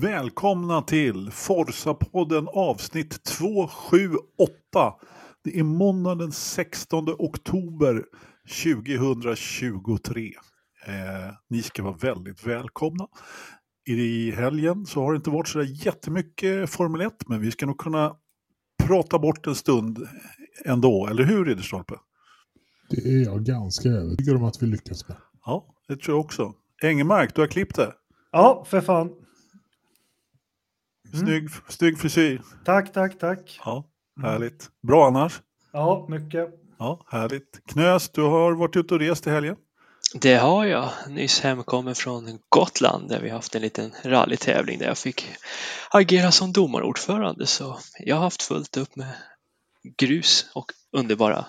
Välkomna till Forsa-podden avsnitt 278. Det är måndag den 16 oktober 2023. Eh, ni ska vara väldigt välkomna. I helgen så har det inte varit så jättemycket Formel 1 men vi ska nog kunna prata bort en stund ändå, eller hur Ridderstolpe? Det är jag ganska övertygad om att vi lyckas med. Ja, det tror jag också. Engemark, du har klippt det. Ja, för fan. Snygg, mm. snygg frisyr. Tack, tack, tack. Ja, härligt. Bra annars? Ja, mycket. Ja, härligt. Knös, du har varit ute och rest i helgen? Det har jag. Nyss hemkommen från Gotland där vi haft en liten rallytävling där jag fick agera som domarordförande så jag har haft fullt upp med grus och underbara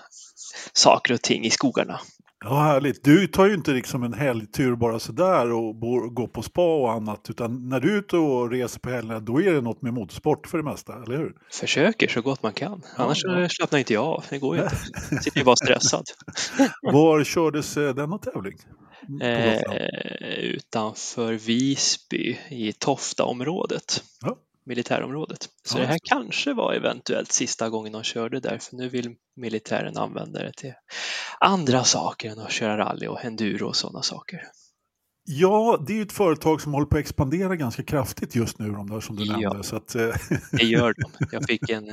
saker och ting i skogarna. Ja, härligt. Du tar ju inte liksom en helgtur bara sådär och går på spa och annat, utan när du är ute och reser på helgerna, då är det något med motorsport för det mesta, eller hur? Försöker så gott man kan. Annars ja. slappnar inte jag av. Det går ju inte. Jag sitter ju bara stressad. Var kördes eh, denna tävling? Eh, utanför Visby i Toftaområdet. Ja militärområdet. Så ja. det här kanske var eventuellt sista gången de körde där, för nu vill militären använda det till andra saker än att köra rally och enduro och sådana saker. Ja, det är ju ett företag som håller på att expandera ganska kraftigt just nu, de där som du ja, nämnde. Så att, eh, det gör de. Jag fick en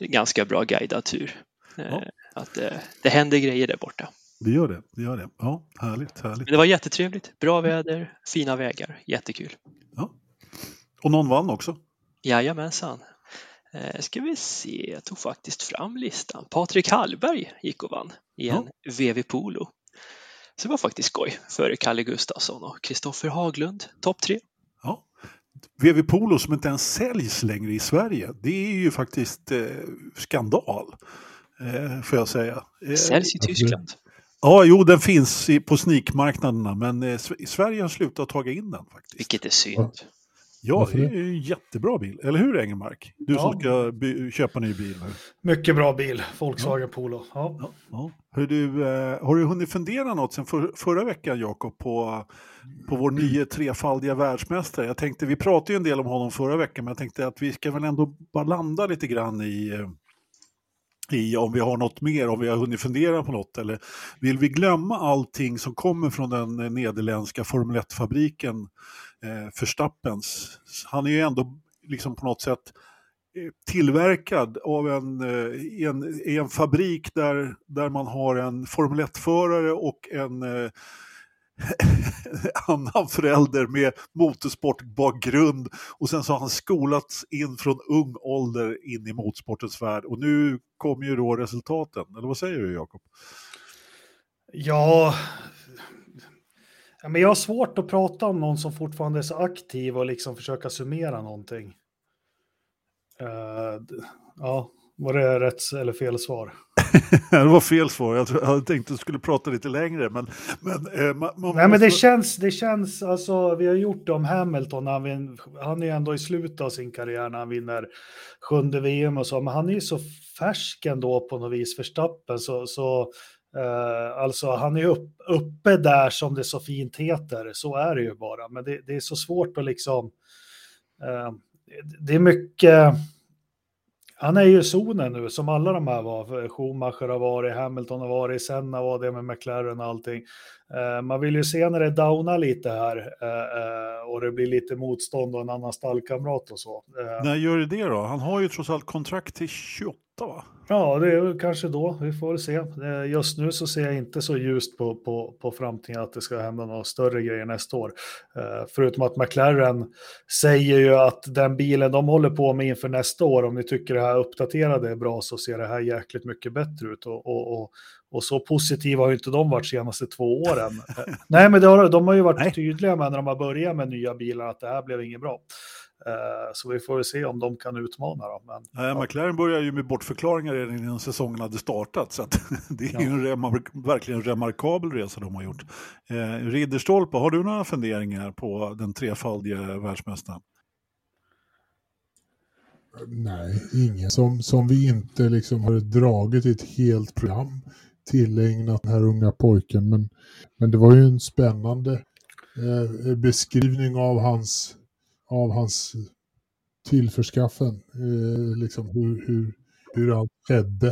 ganska bra guidad tur. Ja. Eh, att det, eh, det händer grejer där borta. Det gör det. det, gör det. Ja, härligt, härligt. Men det var jättetrevligt. Bra väder, fina vägar, jättekul. Ja. Och någon vann också? Jajamensan. Eh, ska vi se, jag tog faktiskt fram listan. Patrik Hallberg gick och vann i en ja. VV Polo. Så det var faktiskt skoj för Kalle Gustafsson och Kristoffer Haglund, topp tre. Ja. VV Polo som inte ens säljs längre i Sverige, det är ju faktiskt eh, skandal. Eh, får jag säga. Eh, säljs i Tyskland. Ja, jo, den finns på sneakmarknaderna, men eh, Sverige har slutat ta in den faktiskt. Vilket är synd. Ja, det är ju en jättebra bil. Eller hur Engelmark? Du ja. som ska köpa ny bil nu. Mycket bra bil, Volkswagen ja. Polo. Ja. Ja, ja. Hör du, eh, har du hunnit fundera något sen för, förra veckan Jakob på, på vår nya trefaldiga världsmästare? Jag tänkte, vi pratade ju en del om honom förra veckan, men jag tänkte att vi ska väl ändå bara landa lite grann i eh, i om vi har något mer, om vi har hunnit fundera på något eller vill vi glömma allting som kommer från den nederländska Formel 1-fabriken eh, Verstappens. Han är ju ändå liksom på något sätt eh, tillverkad av en, i eh, en, i en fabrik där, där man har en Formel 1-förare och en eh, annan förälder med motorsportbakgrund och sen så har han skolats in från ung ålder in i motorsportens värld och nu kommer ju då resultaten, eller vad säger du Jakob? Ja, men jag har svårt att prata om någon som fortfarande är så aktiv och liksom försöka summera någonting. Uh, ja, var det rätt eller fel svar? det var fel svar. Jag, jag hade tänkt att du skulle prata lite längre. Men, men, eh, man, man Nej, men det känns, det känns, alltså vi har gjort det om Hamilton. Han, vin, han är ändå i slutet av sin karriär när han vinner sjunde VM och så. Men han är ju så färsk ändå på något vis, Verstappen. Så, så Uh, alltså han är upp, uppe där som det så fint heter, så är det ju bara. Men det, det är så svårt att liksom... Uh, det är mycket... Han är ju i zonen nu, som alla de här var. Schumacher har varit, Hamilton har varit, Senna var det med McLaren och allting. Uh, man vill ju se när det downar lite här och det blir lite motstånd och en annan stallkamrat och så. När gör det det då? Han har ju trots allt kontrakt till 28 va? Ja, det är kanske då. Vi får se. Just nu så ser jag inte så ljust på, på, på framtiden att det ska hända några större grejer nästa år. Uh, förutom att McLaren säger ju att den bilen de håller på med inför nästa år, om ni tycker det här uppdaterade är bra så ser det här jäkligt mycket bättre ut. Och, och, och, och så positiva har ju inte de varit senaste två åren. Uh, nej, men har, de har ju varit Nej. tydliga med när de har börjat med nya bilar att det här blev inget bra. Eh, så vi får väl se om de kan utmana. Då. Men, Nej, ja. McLaren börjar ju med bortförklaringar redan innan säsongen hade startat. Så det är ja. ju en remark verkligen remarkabel resa de har gjort. Eh, Ridderstolpe, har du några funderingar på den trefaldige världsmästaren? Nej, ingen som, som vi inte liksom har dragit ett helt program tillägnat den här unga pojken. Men, men det var ju en spännande eh, beskrivning av hans av hans tillförskaffen, eh, liksom hur, hur, hur allt skedde.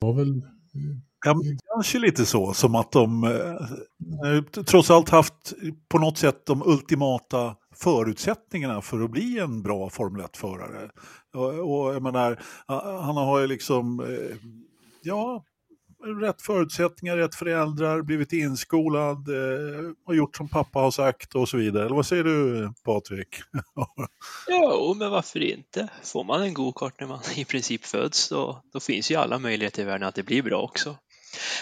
Det var väl eh, Ja, kanske lite så, som att de eh, trots allt haft på något sätt de ultimata förutsättningarna för att bli en bra Formel 1-förare. Och, och jag menar, han har ju liksom, eh, ja, rätt förutsättningar, rätt föräldrar, blivit inskolad, eh, och gjort som pappa har sagt och så vidare. Eller vad säger du Patrik? jo, men varför inte? Får man en gokart när man i princip föds då, då finns ju alla möjligheter i världen att det blir bra också.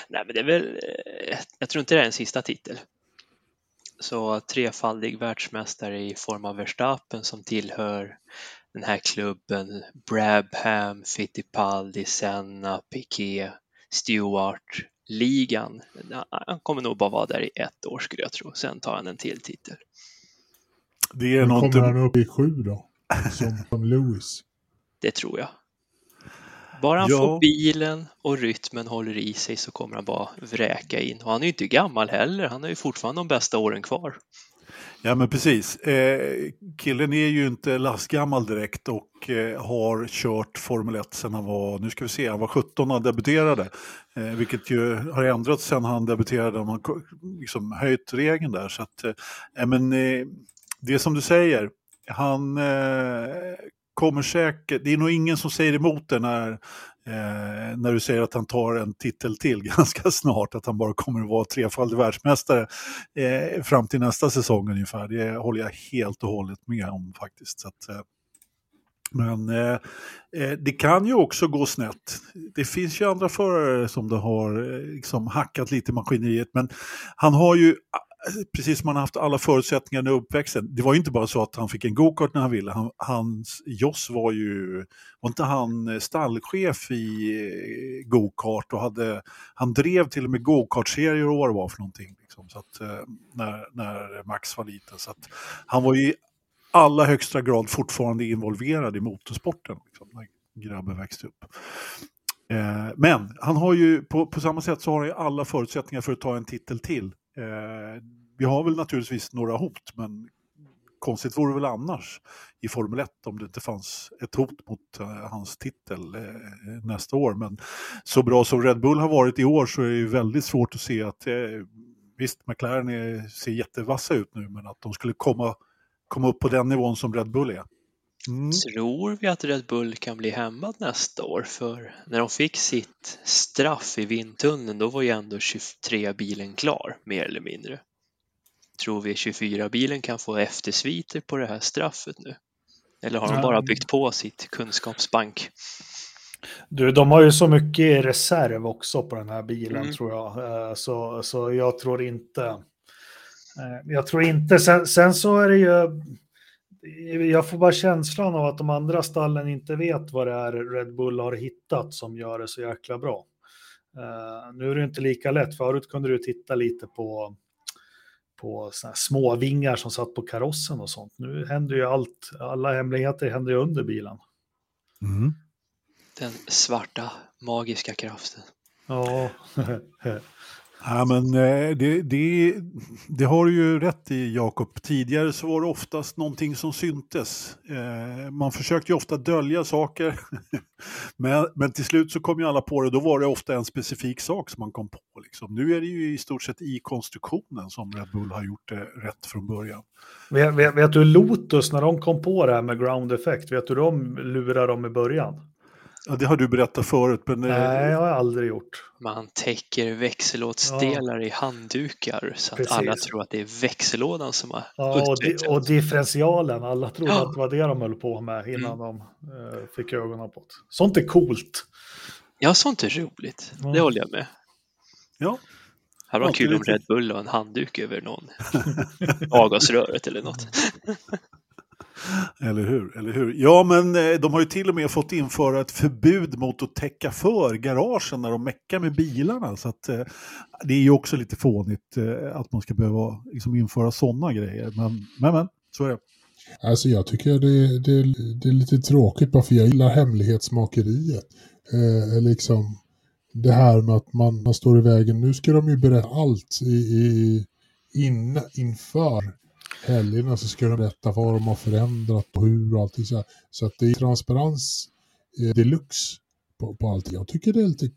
Nej, men det är väl, eh, jag tror inte det är en sista titel. Så trefaldig världsmästare i form av Verstappen som tillhör den här klubben, Brabham, Fittipaldi, Senna, Piquet, Stewart, ligan. Han kommer nog bara vara där i ett år skulle jag tro, sen tar han en till titel. Det är något... Kommer han upp i sju då? Som, som Lewis? Det tror jag. Bara han ja. får bilen och rytmen håller i sig så kommer han bara vräka in. Och han är ju inte gammal heller, han har ju fortfarande de bästa åren kvar. Ja men precis. Eh, killen är ju inte lastgammal direkt och eh, har kört Formel 1 sedan han var, nu ska vi se, han var 17 när han debuterade. Eh, vilket ju har ändrats sedan han debuterade, man liksom höjt regeln där. Så att, eh, eh men, eh, det är som du säger, han eh, kommer säkert, det är nog ingen som säger emot det när, eh, när du säger att han tar en titel till ganska snart, att han bara kommer att vara trefaldig världsmästare eh, fram till nästa säsong ungefär. Det håller jag helt och hållet med om faktiskt. Så att, eh, men eh, eh det kan ju också gå snett. Det finns ju andra förare som det har eh, liksom hackat lite i maskineriet, men han har ju precis som han haft alla förutsättningar under uppväxten. Det var ju inte bara så att han fick en gokart när han ville. Han, hans Joss var ju, var inte han eh, stallchef i eh, gokart och hade, han drev till och med gokartserier och vad det var för någonting. Liksom, så att, eh, när, när Max var liten. Så att, han var ju i allra högsta grad fortfarande involverad i motorsporten. Liksom, när grabben växte upp. Eh, men han har ju, på, på samma sätt så har han ju alla förutsättningar för att ta en titel till. Eh, vi har väl naturligtvis några hot, men konstigt vore det väl annars i Formel 1 om det inte fanns ett hot mot uh, hans titel uh, nästa år. Men så bra som Red Bull har varit i år så är det ju väldigt svårt att se att, uh, visst McLaren är, ser jättevassa ut nu, men att de skulle komma, komma upp på den nivån som Red Bull är. Mm. Tror vi att Red Bull kan bli hämmad nästa år? För när de fick sitt straff i vindtunneln då var ju ändå 23-bilen klar, mer eller mindre. Tror vi 24-bilen kan få eftersviter på det här straffet nu? Eller har de bara byggt på sitt kunskapsbank? Du, de har ju så mycket reserv också på den här bilen mm. tror jag. Eh, så, så jag tror inte... Eh, jag tror inte... Sen, sen så är det ju jag får bara känslan av att de andra stallen inte vet vad det är Red Bull har hittat som gör det så jäkla bra. Uh, nu är det inte lika lätt. Förut kunde du titta lite på, på små vingar som satt på karossen och sånt. Nu händer ju allt, alla hemligheter händer ju under bilen. Mm. Den svarta magiska kraften. Ja. Ja, men eh, det, det, det har du ju rätt i Jakob. Tidigare så var det oftast någonting som syntes. Eh, man försökte ju ofta dölja saker. men, men till slut så kom ju alla på det. Då var det ofta en specifik sak som man kom på. Liksom. Nu är det ju i stort sett i konstruktionen som Red Bull har gjort det rätt från början. Vet, vet, vet du Lotus när de kom på det här med ground effect? Vet du hur de lurade dem i början? Ja, det har du berättat förut. Men... Eh, Nej, jag har jag aldrig gjort. Man täcker växellådsdelar ja. i handdukar så Precis. att alla tror att det är växellådan som har ja, och, di och differentialen. Alla trodde ja. att det var det de höll på med innan mm. de uh, fick ögonen på det. Sånt är coolt. Ja, sånt är roligt. Ja. Det håller jag med. Ja. Det var kul om Red Bull och en handduk över någon avgasröret eller något. Eller hur, eller hur? Ja, men eh, de har ju till och med fått införa ett förbud mot att täcka för garagen när de meckar med bilarna. Så att, eh, det är ju också lite fånigt eh, att man ska behöva liksom, införa sådana grejer. Men, men, men, så är det. Alltså jag tycker det, det, det är lite tråkigt bara för jag gillar hemlighetsmakeriet. Eh, eh liksom det här med att man, man står i vägen. Nu ska de ju berätta allt i, i, in, inför helgerna så ska de berätta vad de har förändrat och hur och allting så här. Så att det är transparens eh, deluxe på, på allting. Jag tycker det är lite,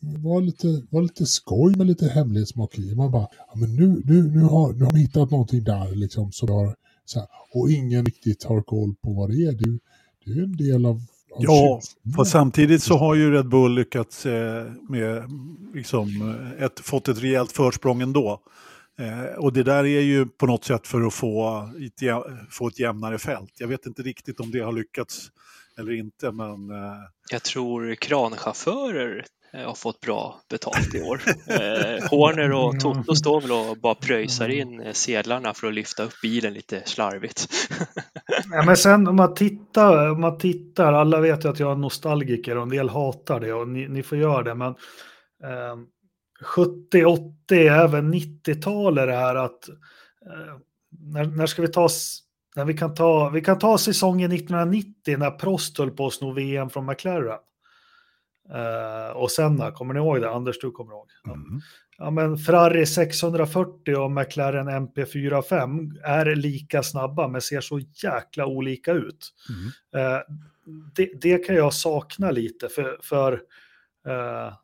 var, lite, var lite skoj med lite hemlighetsmakeri. Man bara, ja, men nu, nu, nu, har, nu har vi hittat någonting där liksom som har, så här, och ingen riktigt har koll på vad det är. Det, det är en del av Ja, fast samtidigt så har ju Red Bull lyckats eh, med, liksom, eh, ett, fått ett rejält försprång ändå. Eh, och det där är ju på något sätt för att få ett, få ett jämnare fält. Jag vet inte riktigt om det har lyckats eller inte, men... Eh... Jag tror kranchaufförer eh, har fått bra betalt i år. Eh, Horner och Toto står väl och bara pröjsar in eh, sedlarna för att lyfta upp bilen lite slarvigt. ja, men sen om man, tittar, om man tittar, alla vet ju att jag är nostalgiker och en del hatar det och ni, ni får göra det, men eh, 70, 80, även 90-talet det här att eh, när, när ska vi ta när vi, kan ta, vi kan ta säsongen 1990 när Prost höll på att sno VM från McLaren. Uh, och Senna, kommer ni ihåg det? Anders, du kommer ihåg? Mm. Ja, men Ferrari 640 och McLaren MP45 är lika snabba men ser så jäkla olika ut. Mm. Uh, det, det, kan jag sakna lite för, för uh,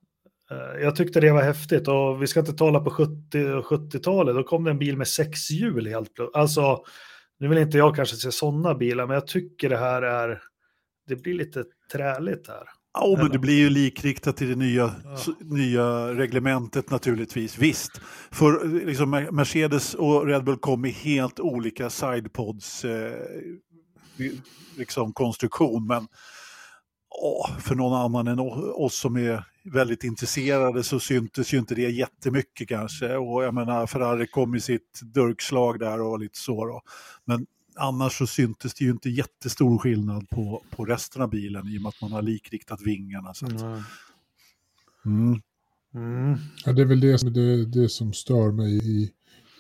jag tyckte det var häftigt och vi ska inte tala på 70 70-talet, då kom det en bil med sex hjul helt plötsligt. Alltså nu vill inte jag kanske se sådana bilar, men jag tycker det här är, det blir lite träligt här. Ja, men det blir ju likriktat till det nya, ja. nya reglementet naturligtvis. Visst, för liksom Mercedes och Red Bull kom i helt olika sidepods eh, liksom konstruktion, men åh, för någon annan än oss som är väldigt intresserade så syntes ju inte det jättemycket kanske. Och jag menar, Ferrari kom i sitt durkslag där och lite så. Då. Men annars så syntes det ju inte jättestor skillnad på, på resten av bilen i och med att man har likriktat vingarna. Så att, mm. Mm. Ja, det är väl det som, det, det som stör mig i,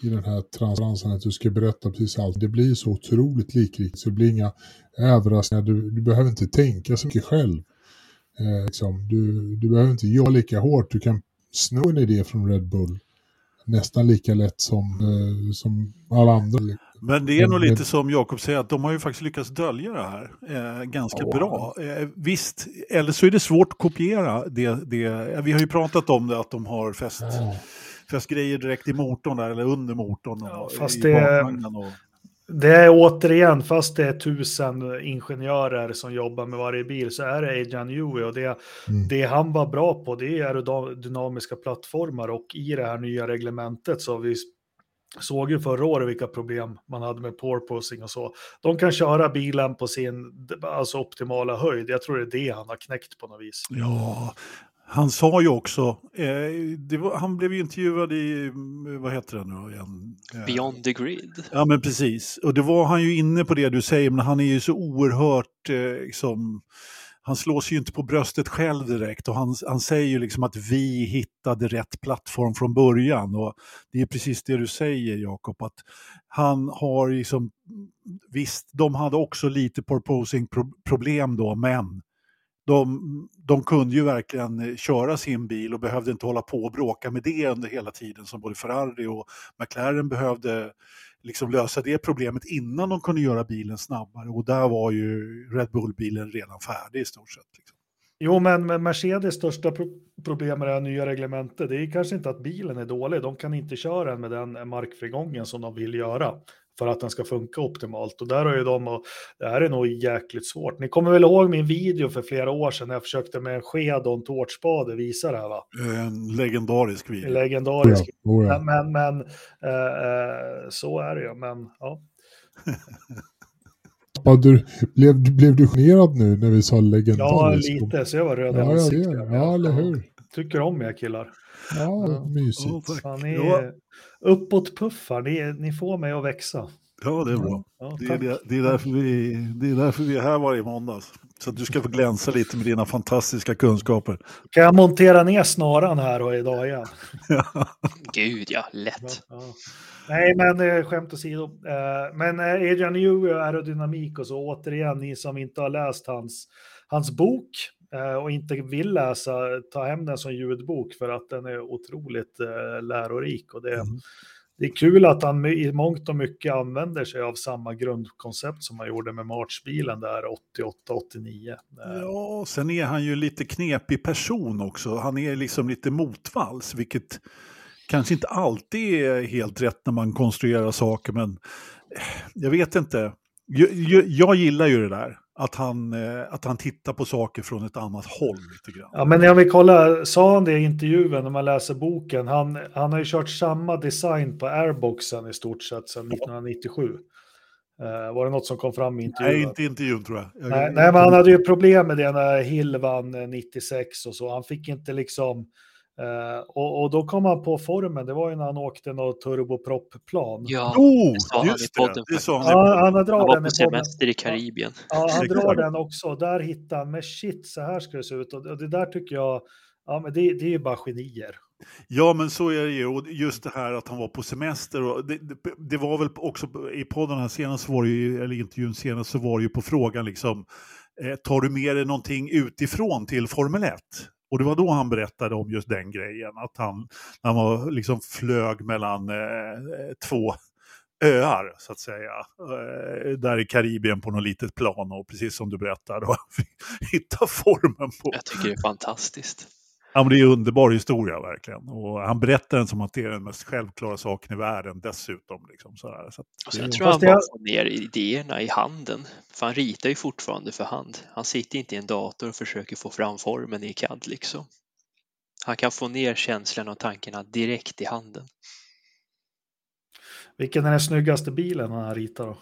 i den här transparensen, att du ska berätta precis allt. Det blir så otroligt likriktigt så det blir inga överraskningar. Du, du behöver inte tänka så mycket själv. Eh, liksom, du, du behöver inte jobba lika hårt, du kan sno en idé från Red Bull nästan lika lätt som, eh, som alla andra. Men det är nog lite som Jakob säger, att de har ju faktiskt lyckats dölja det här eh, ganska oh. bra. Eh, visst, eller så är det svårt att kopiera det, det. Vi har ju pratat om det, att de har fäst, oh. fäst grejer direkt i motorn där, eller under motorn. Och, ja, fast det, och... Det är återigen, fast det är tusen ingenjörer som jobbar med varje bil så är det Adrian Newey och det, mm. det han var bra på det är dynamiska plattformar och i det här nya reglementet så vi såg ju förra året vilka problem man hade med porpoising och så. De kan köra bilen på sin alltså optimala höjd. Jag tror det är det han har knäckt på något vis. Ja, han sa ju också, eh, var, han blev ju intervjuad i, vad heter det nu igen? Eh, Beyond the Grid. Ja men precis, och det var han ju inne på det du säger, men han är ju så oerhört, eh, liksom, han slår sig ju inte på bröstet själv direkt och han, han säger ju liksom att vi hittade rätt plattform från början och det är precis det du säger Jakob, att han har liksom, visst de hade också lite porposing problem då, men de, de kunde ju verkligen eh, köra sin bil och behövde inte hålla på och bråka med det under hela tiden som både Ferrari och McLaren behövde liksom lösa det problemet innan de kunde göra bilen snabbare och där var ju Red Bull-bilen redan färdig i stort sett. Liksom. Jo, men Mercedes största pro problem med det här nya reglementet, det är kanske inte att bilen är dålig, de kan inte köra den med den markfrigången som de vill göra för att den ska funka optimalt. Och där har ju de, och det här är nog jäkligt svårt. Ni kommer väl ihåg min video för flera år sedan när jag försökte med en sked och en tårtspade visa det här va? En legendarisk video. En legendarisk. Ja, oh ja. Men, men äh, så är det ju, men ja. Du, blev, blev du generad nu när vi sa legendarisk? Ja, lite, så jag var röd ja, ja, ja, eller hur? Tycker om er killar. Ja, ja. mysigt. Oh, ja, ni är uppåt-puffar, ni, ni får mig att växa. Ja, det är bra. Ja, det, är, det, är därför vi, det är därför vi är här varje måndag. Så att du ska få glänsa lite med dina fantastiska kunskaper. Kan jag montera ner snaran här och idag igen? Gud ja, lätt. Ja, Nej, men eh, skämt åsido. Eh, men eh, Adrian Newey och aerodynamik och så, återigen, ni som inte har läst hans, hans bok, och inte vill läsa, ta hem den som ljudbok för att den är otroligt eh, lärorik. Och det, mm. det är kul att han i mångt och mycket använder sig av samma grundkoncept som han gjorde med Marchbilen där 88-89. Ja, sen är han ju lite knepig person också. Han är liksom lite motvalls, vilket kanske inte alltid är helt rätt när man konstruerar saker, men eh, jag vet inte. Jag, jag, jag gillar ju det där att han, eh, att han tittar på saker från ett annat håll lite grann. Ja, men om vi kollar, sa han det i intervjun när man läser boken, han, han har ju kört samma design på airboxen i stort sett sedan 1997. Uh, var det något som kom fram i intervjun? Nej, inte intervjun tror jag. jag nej, nej, men han hade ju problem med det när Hill vann 96 och så. Han fick inte liksom Uh, och, och, då kom han på formen, det var ju när han åkte något turbopropplan. Ja, oh, det sa just han i podden. Det, han, ja, han, han, han var på semester i Karibien. Ja, han drar den också. Där hittar han, men shit, så här ska det se ut. Och det där tycker jag, ja men det, det är ju bara genier. Ja, men så är det ju. Och just det här att han var på semester. Och det, det, det var väl också i podden här senast, var det ju, eller intervjun senast, så var det ju på frågan liksom, eh, tar du med dig någonting utifrån till Formel 1? Och det var då han berättade om just den grejen, att han, han var, liksom flög mellan eh, två öar, så att säga, eh, där i Karibien på något litet plan och precis som du berättade, hitta formen på. Jag tycker det är fantastiskt. Ja, men det är en underbar historia verkligen. Och han berättar den som att det är den mest självklara saken i världen dessutom. Liksom, så här. Så och sen det... tror jag han bara får ner idéerna i handen. För han ritar ju fortfarande för hand. Han sitter inte i en dator och försöker få fram formen i CAD liksom. Han kan få ner känslan och tankarna direkt i handen. Vilken är den snyggaste bilen han ritar då?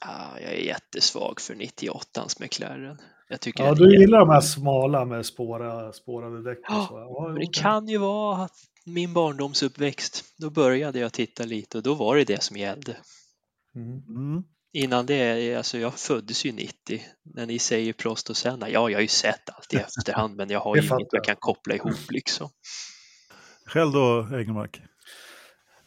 Ah, jag är jättesvag för 98ans McLaren. Jag tycker ja, du gillar de här smala med spåra, spårade däck. Ja, ja, det kan ju vara min barndomsuppväxt. Då började jag titta lite och då var det det som gällde. Mm. Mm. Innan det, alltså jag föddes ju 90. När ni säger Prost och Senna, ja jag har ju sett allt i efterhand men jag har ju inget jag kan koppla ihop liksom. Själv då, Egenmark?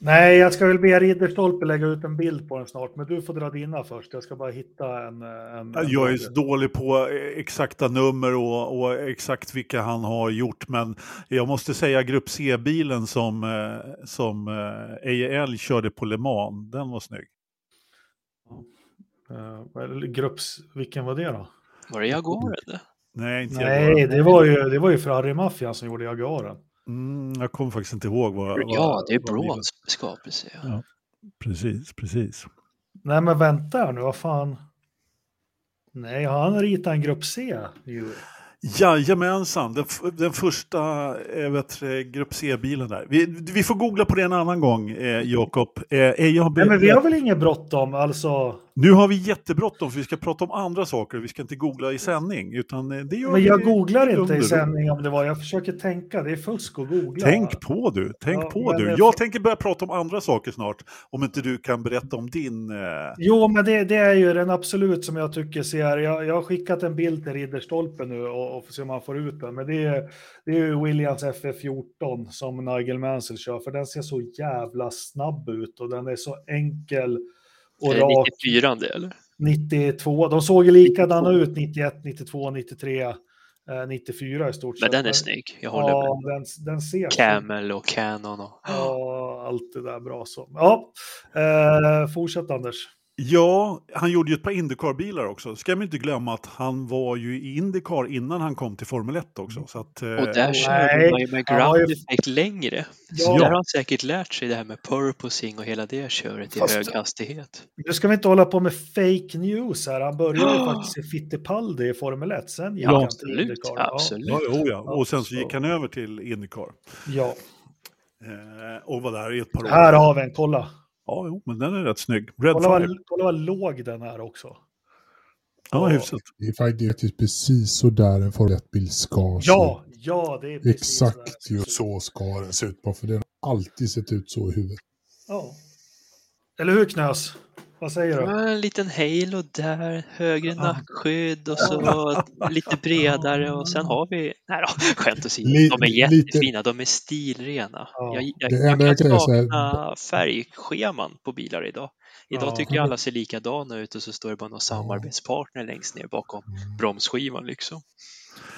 Nej, jag ska väl be Ridderstolpe lägga ut en bild på den snart, men du får dra dina först. Jag ska bara hitta en... en, jag är så dålig på exakta nummer och, och, exakt vilka han har gjort, men jag måste säga Grupp C-bilen som, eh, som EIL körde på Le Mans, den var snygg. Uh, grupps, vilken var det då? Var det Jaguar? Nej, inte Nej, det var ju, det var ju Ferrari-maffian som gjorde Jaguaren. Mm, jag kommer faktiskt inte ihåg vad... Ja, det är bronsskapelse. Ja. ja. precis, precis. Nej, men vänta nu, vad fan. Nej, han ritat en grupp C? Ju. Jajamensan, den, den första vet, grupp C-bilen där. Vi, vi, får googla på det en annan gång, eh, Jakob. Eh, Nej, men vi har väl inget bråttom, alltså? Nu har vi jättebråttom för vi ska prata om andra saker. Vi ska inte googla i sändning. Utan eh, det gör Men jag googlar inte i sändning om det var. Jag försöker tänka. Det är fusk att googla. Tänk på du. Tänk ja, på du. Jag tänker börja prata om andra saker snart. Om inte du kan berätta om din... Eh... Jo, men det, det, är ju den absolut som jag tycker ser. Jag, jag har skickat en bild till Ridderstolpe nu och, och får se om man får ut den. Men det är, det är Williams FF14 som Nigel Mansell kör. För den ser så jävla snabb ut och den är så enkel och är det 94 det, eller? 92, de såg ju likadana ut 91, 92, 93, 94 i stort sett. Men den är snygg, jag håller ja, med. Den, den ser Camel och Canon och... Ja, allt det där bra så. Ja, eh, fortsätt Anders. Ja, han gjorde ju ett par Indycar-bilar också. Ska man inte glömma att han var ju i Indycar innan han kom till Formel 1 också. Så att, och där eh, körde man ju med ground effect längre. Ja. Så där har han säkert lärt sig det här med purposing och hela det köret i Fast, hög hastighet. Nu ska vi inte hålla på med fake news här. Han började ju faktiskt i Fittipaldi i Formel 1. Sen gick ja, han till Indycar. Absolut. Ja, oh ja. Och sen så gick han över till Indycar. Ja. Eh, och var där i ett par år. Här har vi en, kolla. Ja, jo, men den är rätt snygg. Red kolla, vad, kolla vad låg den är också. Ja, hyfsat. Det är faktiskt precis så där en Formel 1-bil ska se Ja, ja, det är precis Exakt just så ska den se ut på, för den har alltid sett ut så i huvudet. Ja. Eller hur Knös? Vad säger du? En liten halo där, högre nackskydd och så lite bredare och sen har vi, nej då, skämt åsido, de är jättefina, de är stilrena. Jag, jag, jag, jag kan sakna färgscheman på bilar idag. Idag tycker jag alla ser likadana ut och så står det bara någon samarbetspartner längst ner bakom mm. bromsskivan liksom.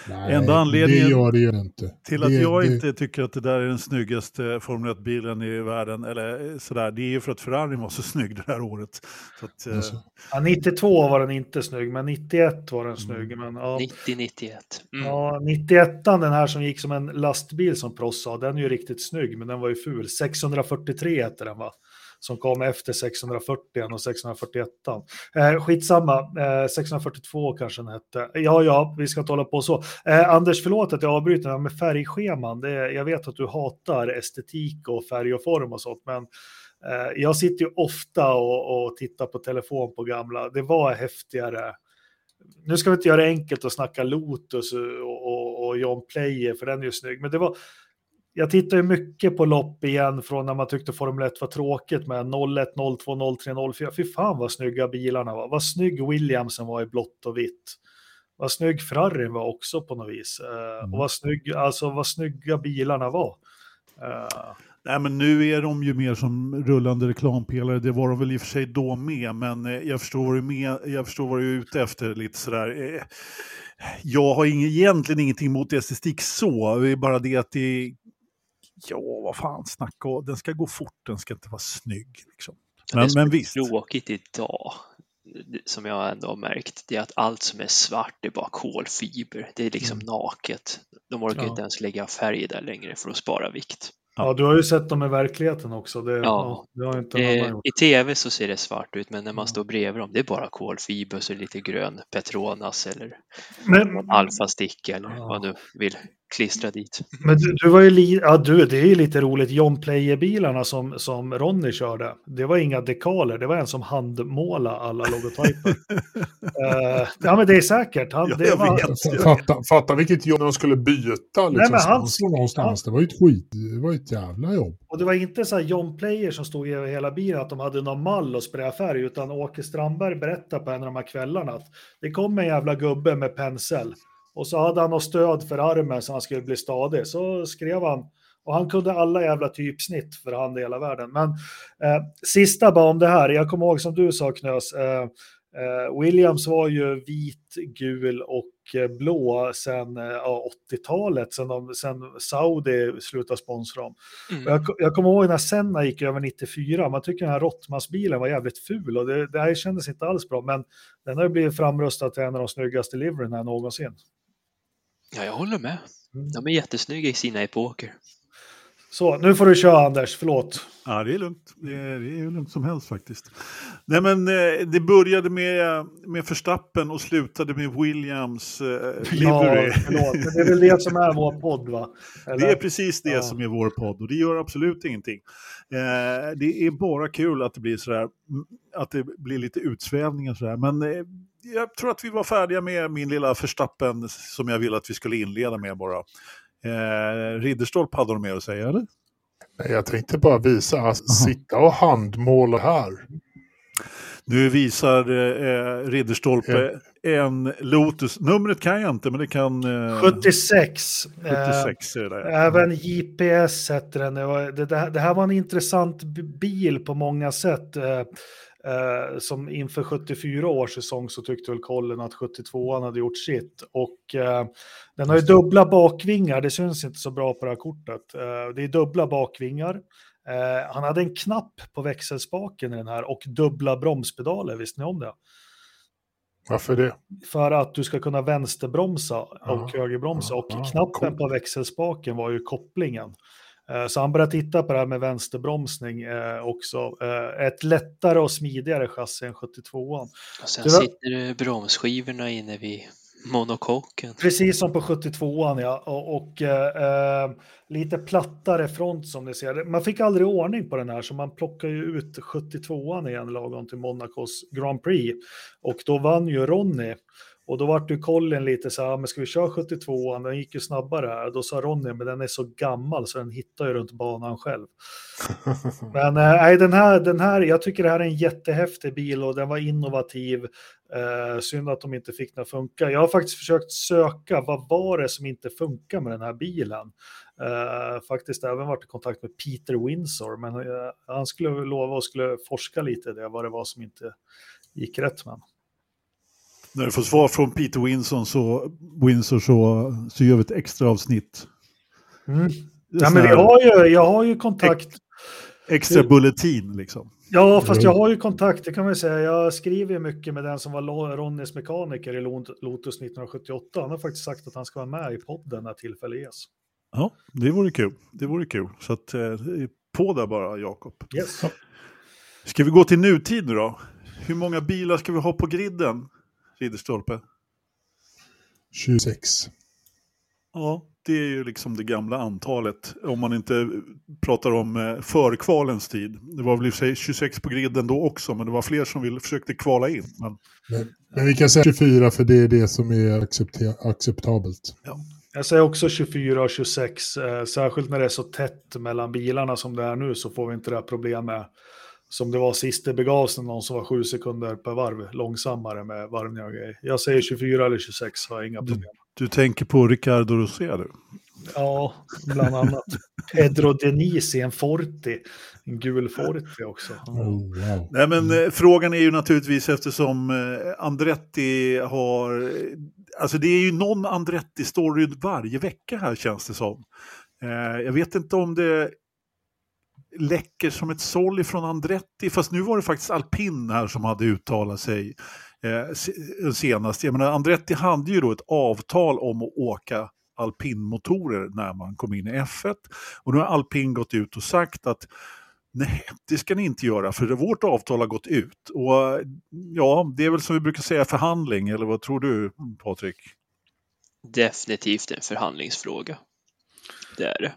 Nej, Enda anledningen det gör det ju inte. till att jag det... inte tycker att det där är den snyggaste Formel 1-bilen i världen, eller sådär, det är ju för att Ferrari var så snygg det här året. Så att, eh, alltså. ja, 92 var den inte snygg, men 91 var den mm. snygg. Men, ja. 90-91. Mm. Ja, 91 den här som gick som en lastbil som Prost sa, den är ju riktigt snygg, men den var ju ful. 643 hette den va? Som kom efter 640 och 641. Eh, skitsamma, eh, 642 kanske den hette. Ja, ja, vi ska inte hålla på så. Eh, Anders, förlåt att jag avbryter med färgscheman. Det, jag vet att du hatar estetik och färg och form och sånt, men eh, jag sitter ju ofta och, och tittar på telefon på gamla. Det var häftigare nu ska vi inte göra det enkelt och snacka Lotus och, och, och John Player, för den är ju snygg, men det var, jag tittar ju mycket på lopp igen från när man tyckte Formel 1 var tråkigt med 01, 02, 03, 04. Fy fan vad snygga bilarna var. Vad snygg Williamsen var i blått och vitt. Vad snygg Ferrari var också på något vis. Mm. Och vad, snygg, alltså, vad snygga bilarna var. Uh. Nej, men nu är de ju mer som rullande reklampelare. Det var de väl i och för sig då med, men eh, jag förstår vad du, med, jag förstår vad du är ute efter lite sådär. Jag har egentligen ingenting emot estetik så, det är bara det att det ja, vad fan, snacka den ska gå fort, den ska inte vara snygg. Liksom. Men, det men visst. tråkigt idag, som jag ändå har märkt, det är att allt som är svart är bara kolfiber. Det är liksom mm. naket. De orkar ja. inte ens lägga färg där längre för att spara vikt. Ja, du har ju sett dem i verkligheten också. Det, ja, det har inte det, I tv så ser det svart ut, men när man står bredvid dem, det är bara kolfiber och lite grön Petronas eller men, Alfa Stick eller ja. vad du vill klistra dit. Men du, du var ju li, ja, du, det är ju lite roligt, John Player-bilarna som, som Ronny körde, det var inga dekaler, det var en som handmålade alla logotyper. uh, ja, men det är säkert. Han, ja, det var... fatta, fatta vilket jobb de skulle byta liksom, Nej, men han, någonstans. Han, det var ju ett skit, det var ett jävla jobb. Och det var inte så här John Player som stod i hela bilen, att de hade någon mall och sprayfärg, utan Åke Strandberg berättade på en av de här kvällarna att det kom en jävla gubbe med pensel och så hade han något stöd för armen så han skulle bli stadig. Så skrev han. Och han kunde alla jävla typsnitt för hand i hela världen. Men eh, sista bara om det här. Jag kommer ihåg som du sa Knös. Eh, eh, Williams var ju vit, gul och eh, blå ja, 80-talet. Sen, sen Saudi slutade sponsra dem. Mm. Jag, jag kommer ihåg när Senna gick över 94. Man tycker den här Rottmans-bilen var jävligt ful. Och det, det här kändes inte alls bra. Men den har blivit framröstad till en av de snyggaste liveryna någonsin. Ja, jag håller med. Mm. De är jättesnygga i sina epoker. Så, nu får du köra Anders, förlåt. Ja, det är lugnt. Det är, det är lugnt som helst faktiskt. Nej, men eh, det började med, med Förstappen och slutade med Williams eh, livery. Ja, förlåt. Men det är väl det som är vår podd, va? Eller? Det är precis det ja. som är vår podd och det gör absolut ingenting. Eh, det är bara kul att det blir sådär, att det blir lite utsvävningar sådär. Men eh, jag tror att vi var färdiga med min lilla förstappen som jag ville att vi skulle inleda med bara. Eh, Ridderstolp hade du mer att säga eller? Nej, jag tänkte bara visa, alltså, sitta och handmåla här. Nu visar eh, Ridderstolpe ja. en Lotus. Numret kan jag inte, men det kan... Eh, 76. 76 är det. Även JPS heter den. Det, var, det, det, här var en intressant bil på många sätt. Eh, som inför 74 års säsong så tyckte väl Colin att 72an hade gjort sitt. Och eh, den har ju dubbla bakvingar, det syns inte så bra på det här kortet. Eh, det är dubbla bakvingar. Eh, han hade en knapp på växelspaken i den här och dubbla bromspedaler, visste ni om det? Varför det? För att du ska kunna vänsterbromsa och ja, högerbromsa. och ja, knappen cool. på växelspaken var ju kopplingen. Eh, så han började titta på det här med vänsterbromsning eh, också. Eh, ett lättare och smidigare chassi än 72an. Och sen sitter bromsskivorna inne vid monokoken. Precis som på 72an ja. Och, och eh, lite plattare front som ni ser. Man fick aldrig ordning på den här så man plockade ju ut 72an igen lagom till Monacos Grand Prix. Och då vann ju Ronny. Och då vart du kollen lite så här, men ska vi köra 72 Den gick ju snabbare här. Då sa Ronny, men den är så gammal så den hittar ju runt banan själv. men nej, den här, den här, jag tycker det här är en jättehäftig bil och den var innovativ. Eh, synd att de inte fick den att funka. Jag har faktiskt försökt söka, vad var det som inte funkar med den här bilen? Eh, faktiskt även varit i kontakt med Peter Windsor, men eh, han skulle lova och skulle forska lite i det, vad det var som inte gick rätt med. När du får svar från Peter Winsor så, Winsor så, så gör vi ett extra avsnitt. Mm. Ja, men jag har ju, jag har ju kontakt. Ex, extra bulletin liksom. Ja, fast jag har ju kontakt, det kan man säga. Jag skriver mycket med den som var Ronnys mekaniker i Lotus 1978. Han har faktiskt sagt att han ska vara med i podden när tillfälle ges. Ja, det vore kul. Det vore kul. Så att, eh, på där bara, Jakob. Yes. Ska vi gå till nutid nu då? Hur många bilar ska vi ha på griden, Ridderstolpe? 26. Ja, det är ju liksom det gamla antalet. Om man inte pratar om eh, förkvalens tid. Det var väl i och för sig 26 på griden då också, men det var fler som ville, försökte kvala in. Men... Men, men vi kan säga 24 för det är det som är acceptabelt. Ja. Jag säger också 24 och 26, eh, särskilt när det är så tätt mellan bilarna som det är nu så får vi inte det här problemet som det var sist det begav sig, någon som var sju sekunder per varv långsammare med varvningar och grejer. Jag säger 24 eller 26, har inga problem. Du, du tänker på Ricardo Rosé du? Ja, bland annat. Pedro Denisi, en Forti. En gul Forti också. Oh, wow. Nej, men eh, frågan är ju naturligtvis eftersom eh, Andretti har... Alltså det är ju någon Andretti-story varje vecka här känns det som. Eh, jag vet inte om det läcker som ett såll från Andretti, fast nu var det faktiskt Alpin här som hade uttalat sig eh, senast. Jag menar, Andretti hade ju då ett avtal om att åka alpinmotorer när man kom in i F1. Och nu har alpin gått ut och sagt att nej, det ska ni inte göra för vårt avtal har gått ut. Och ja, det är väl som vi brukar säga förhandling, eller vad tror du Patrik? Definitivt en förhandlingsfråga. Det är det.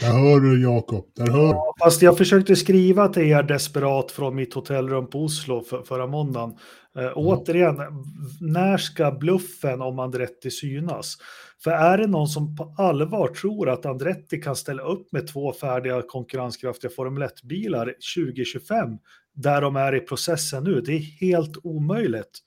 Där hör du Jakob, där hör ja, Fast jag försökte skriva till er desperat från mitt hotellrum på Oslo för, förra måndagen. Eh, mm. Återigen, när ska bluffen om Andretti synas? För är det någon som på allvar tror att Andretti kan ställa upp med två färdiga konkurrenskraftiga Formel 1-bilar 2025, där de är i processen nu, det är helt omöjligt.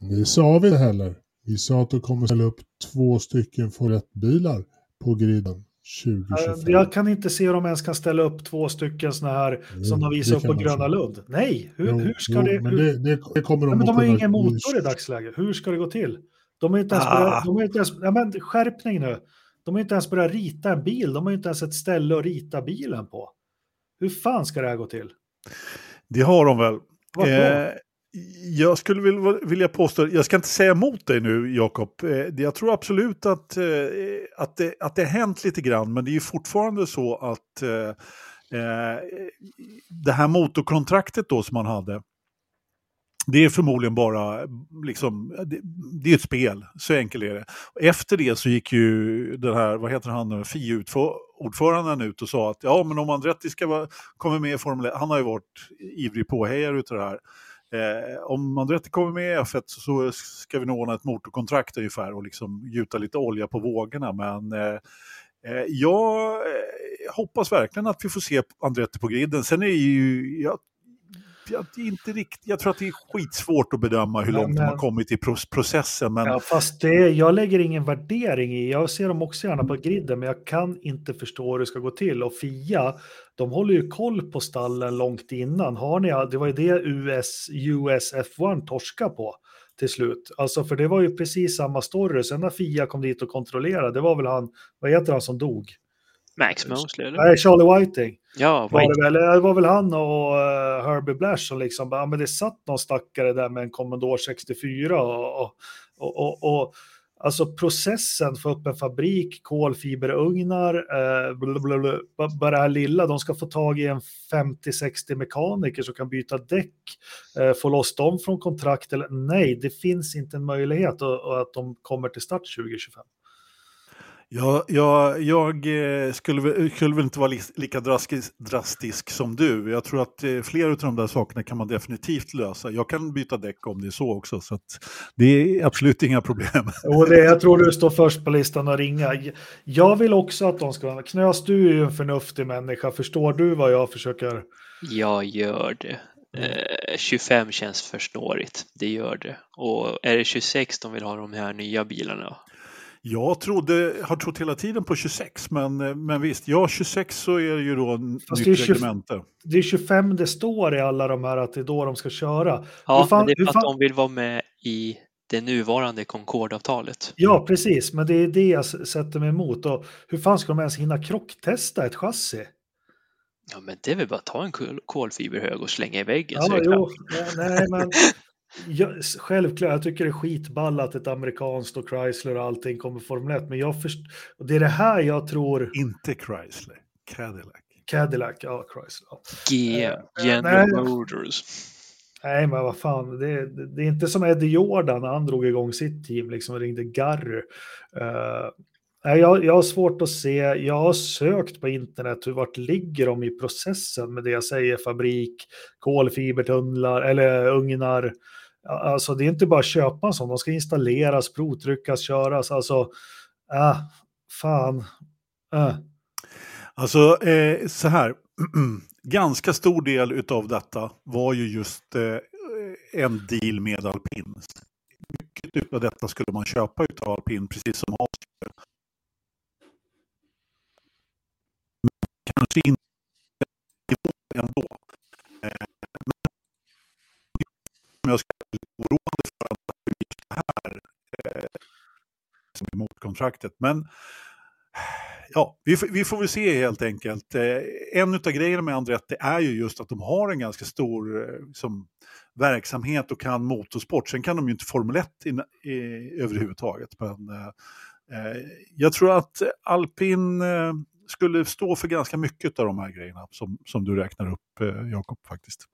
Det sa vi heller. Vi sa att de kommer ställa upp två stycken Formel 1-bilar på griden. 2025. Jag kan inte se hur de ens kan ställa upp två stycken sådana här jo, som de visar upp på Gröna Lund. Nej, hur, jo, hur ska jo, det... Men det, det, det kommer de, men de har ju ingen motor i dagsläget. Hur ska det gå till? De har inte ens, ah. börjat, de har inte ens ja, men skärpning nu. De har inte ens börjat rita en bil. De har inte ens ett ställe att rita bilen på. Hur fan ska det här gå till? Det har de väl. Eh, jag skulle vilja påstå, jag ska inte säga emot dig nu Jakob, eh, jag tror absolut att, eh, att, det, att det har hänt lite grann, men det är fortfarande så att eh, eh, det här motorkontraktet då som man hade, det är förmodligen bara, liksom, det, det är ett spel, så enkelt är det. Efter det så gick ju den här, vad heter han nu, FI-ordföranden ut och sa att ja men om Andretti ska vara, kommer med i Formel 1, han har ju varit ivrig påhejare utav det här. Eh, om Andretti kommer med i F1 så ska vi nog ordna ett motorkontrakt ungefär och liksom gjuta lite olja på vågorna. Men eh, eh jag eh, hoppas verkligen att vi får se Andretti på griden. Sen är ju, jag jag, inte riktigt, jag tror att det är skitsvårt att bedöma hur långt men, de har kommit i processen. Men... Ja, fast det, jag lägger ingen värdering i, jag ser dem också gärna på griden, men jag kan inte förstå hur det ska gå till. Och Fia, de håller ju koll på stallen långt innan. Har ni, det var ju det US, US F1 torska på till slut. Alltså för det var ju precis samma story. Sen när Fia kom dit och kontrollerade, det var väl han, vad heter han som dog? Max Mosley eller? Nej, Charlie Whiting. Ja, Whiting. Var det, väl, det var väl han och uh, Herbie Blash som liksom, ja men det satt någon stackare där med en Commodore 64 och, och, och, och Alltså processen för upp en fabrik, kolfiberugnar, eh, blablabla, bara det här lilla, de ska få tag i en 50-60 mekaniker som kan byta däck, eh, få loss dem från kontrakt eller nej, det finns inte en möjlighet och att de kommer till start 2025. Ja, ja, jag eh, skulle, skulle väl inte vara lika drastisk, drastisk som du. Jag tror att eh, flera av de där sakerna kan man definitivt lösa. Jag kan byta däck om det är så också, så det är absolut inga problem. Och det, jag tror du står först på listan att ringa. Jag vill också att de ska... Knös, du är ju en förnuftig människa. Förstår du vad jag försöker... Jag gör det. Eh, 25 känns för snårigt, det gör det. Och är det 26 de vill ha de här nya bilarna, jag trodde, har trott hela tiden på 26, men, men visst, ja 26 så är det ju då Fast nytt det reglemente. Det är 25 det står i alla de här att det är då de ska köra. Ja, fan, men det är för att fan... de vill vara med i det nuvarande Concorde-avtalet. Ja, precis, men det är det jag sätter mig emot. Och hur fan ska de ens hinna krocktesta ett chassi? Ja, men det är väl bara att ta en kolfiberhög och slänga i väggen. Ja, jo, ja, nej, men jag, självklart, jag tycker det är skitball att ett amerikanskt och Chrysler och allting kommer Formel 1, men jag först, och det är det här jag tror... Inte Chrysler, Cadillac. Cadillac, ja, Chrysler. Ja. GM, uh, General nej, Motors. Nej, men vad fan, det, det, det, är inte som Eddie Jordan när han drog igång sitt team, liksom ringde Garry. Uh, jag, jag har svårt att se, jag har sökt på internet hur vart ligger de i processen med det jag säger, fabrik, kolfibertunnlar eller ugnar. Alltså det är inte bara att köpa en sån, de ska installeras, provtryckas, köras, alltså, äh, fan. Äh. Alltså eh, så här, ganska stor del av detta var ju just eh, en deal med alpin. Mycket av detta skulle man köpa av alpin, precis som Haas kanske inte ändå. Eh, men jag skulle bli oroande för att just det här eh, som är motkontraktet. Men ja, vi, vi, får väl se helt enkelt. Eh, en av grejerna med Andretti är ju just att de har en ganska stor liksom, verksamhet och kan motorsport. Sen kan de ju inte Formel 1 in, i, överhuvudtaget. Men eh, eh, jag tror att alpin eh, skulle stå för ganska mycket av de här grejerna som, som du räknar upp, eh, Jakob, faktiskt.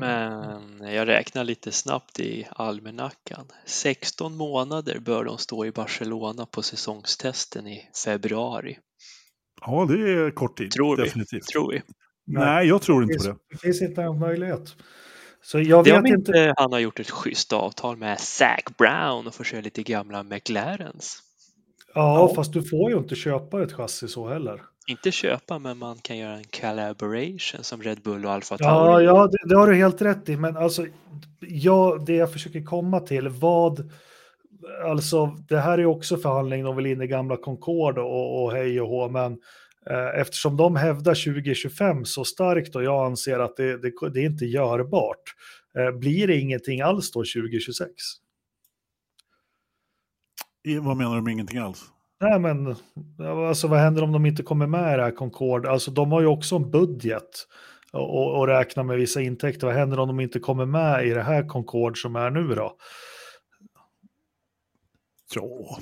Men jag räknar lite snabbt i almanackan. 16 månader bör de stå i Barcelona på säsongstesten i februari. Ja, det är kort tid. Tror vi. Definitivt. Tror vi. Nej, jag tror inte på det. Det finns inte en möjlighet. Så jag det vet om inte han har gjort ett schysst avtal med Zac Brown och får köra lite gamla McLarens. Ja, ja, fast du får ju inte köpa ett chassi så heller. Inte köpa, men man kan göra en collaboration som Red Bull och Alfa Tauri. Ja, ja det, det, har du helt rätt i, men alltså, ja, det jag försöker komma till, vad, alltså det här är också förhandling, de vill in i gamla Concorde och, och hej och hå, men eh, eftersom de hävdar 2025 så starkt och jag anser att det, det, det är inte görbart, eh, blir det ingenting alls då 2026? Vad menar du med ingenting alls? Nej, men alltså, vad händer om de inte kommer med i det här Concorde? Alltså, de har ju också en budget och, och räknar med vissa intäkter. Vad händer om de inte kommer med i det här Concorde som är nu då? Ja,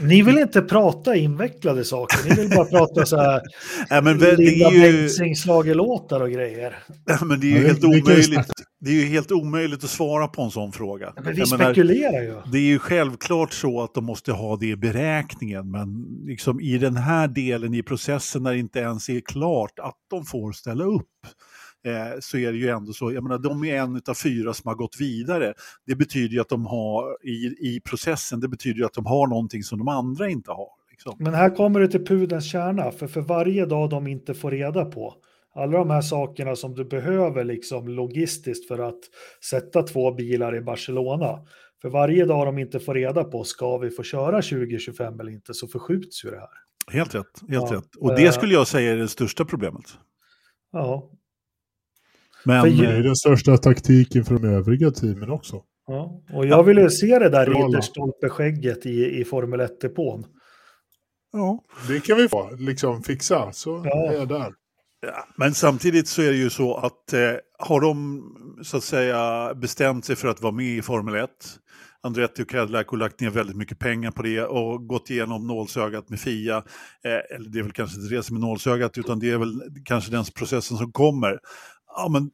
ni vill inte prata invecklade saker, ni vill bara prata så här ja, men det är ju... låtar och grejer. Ja, men det är ju helt omöjligt. Det är ju helt omöjligt att svara på en sån fråga. Men vi spekulerar ju. Det är ju självklart så att de måste ha det i beräkningen, men liksom i den här delen i processen när det inte ens är klart att de får ställa upp eh, så är det ju ändå så, jag menar de är en av fyra som har gått vidare. Det betyder ju att de har i, i processen, det betyder ju att de har någonting som de andra inte har. Liksom. Men här kommer det till pudens kärna, för för varje dag de inte får reda på alla de här sakerna som du behöver liksom logistiskt för att sätta två bilar i Barcelona. För varje dag de inte får reda på ska vi få köra 2025 eller inte så förskjuts ju det här. Helt rätt, helt ja, rätt. Och det skulle jag säga är det största problemet. Ja, men det är den största taktiken för de övriga teamen också. Ja, och jag vill ju se det där ridderstolpeskägget i, i Formel 1-depån. Ja, det kan vi få liksom fixa, så ja. är jag där. Ja, men samtidigt så är det ju så att eh, har de så att säga bestämt sig för att vara med i Formel 1, Andretti och Cadillac och lagt ner väldigt mycket pengar på det och gått igenom nålsögat med Fia, eh, eller det är väl kanske inte det som är nålsögat utan det är väl kanske den processen som kommer ja, men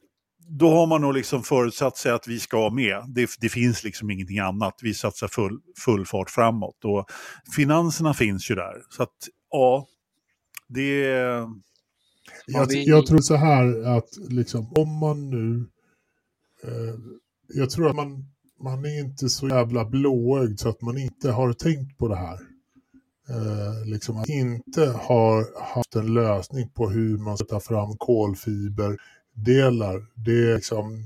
då har man nog liksom förutsatt sig att vi ska med. Det, det, finns liksom ingenting annat. Vi satsar full, full fart framåt och finanserna finns ju där. Så att ja, det... Jag, jag tror så här att liksom, om man nu... Eh, jag tror att man, man är inte så jävla blåögd så att man inte har tänkt på det här. Eh, liksom att inte har haft en lösning på hur man ska ta fram kolfiber, delar, det, är liksom,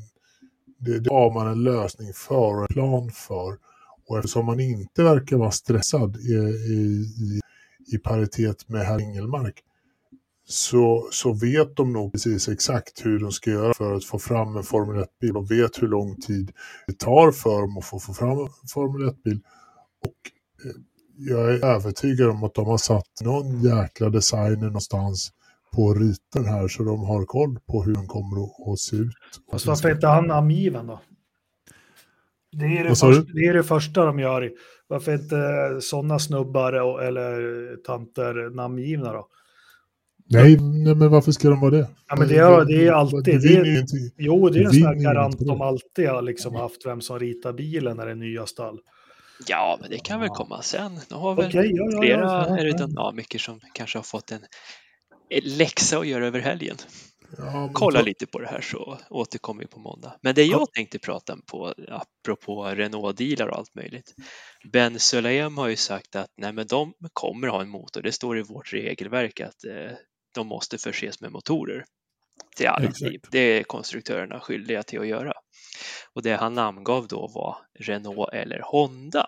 det, det har man en lösning för och en plan för. Och eftersom man inte verkar vara stressad i, i, i paritet med herr Ingelmark så, så vet de nog precis exakt hur de ska göra för att få fram en Formel 1-bil. De vet hur lång tid det tar för dem att få, få fram en Formel 1-bil. Och eh, jag är övertygad om att de har satt någon jäkla designer någonstans på riten här så de har koll på hur den kommer att, att se ut. Fast varför inte han namngiven då? Det är det, första, det är det första de gör. Varför inte sådana snubbar eller tanter namngivna då? Nej, nej, men varför ska de vara det? Ja, men det är, det är alltid... Det, det är, jo, det är en sån här garant de alltid har liksom haft, vem som ritar bilen när det är nya stall. Ja, men det kan väl komma sen. Nu har väl okay, ja, flera ja, ja, aerodynamiker som kanske har fått en läxa att göra över helgen. Ja, Kolla så... lite på det här så återkommer vi på måndag. Men det jag ja. tänkte prata på, apropå Renault-dealar och allt möjligt. Ben Sulayem har ju sagt att nej, men de kommer ha en motor. Det står i vårt regelverk att eh, de måste förses med motorer till alla. Det är konstruktörerna skyldiga till att göra. Och det han namngav då var Renault eller Honda.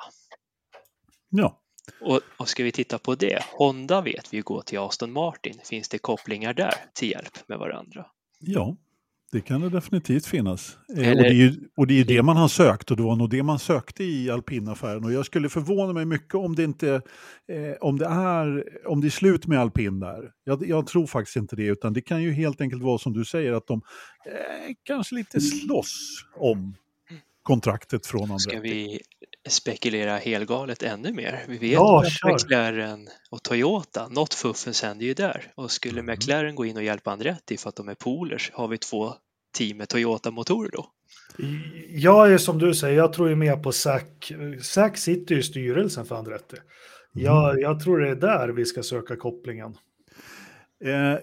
Ja. Och, och ska vi titta på det, Honda vet vi går till Aston Martin. Finns det kopplingar där till hjälp med varandra? Ja, det kan det definitivt finnas. Eller, och, det är ju, och det är det man har sökt och det var nog det man sökte i alpinaffären. Och jag skulle förvåna mig mycket om det inte eh, om det är, om det är slut med alpin där. Jag, jag, tror faktiskt inte det, utan det kan ju helt enkelt vara som du säger att de eh, kanske lite slåss om kontraktet från Andretti. Ska vi spekulera helgalet ännu mer? Vi vet ja, att McLaren och Toyota, något fuffens händer ju där. Och skulle mm. McLaren gå in och hjälpa Andretti för att de är polers, har vi två team med Toyota-motorer då? Jag är som du säger, jag tror ju mer på Zac. Zac sitter ju i styrelsen för Andretti. Mm. Jag, jag tror det är där vi ska söka kopplingen. Eh,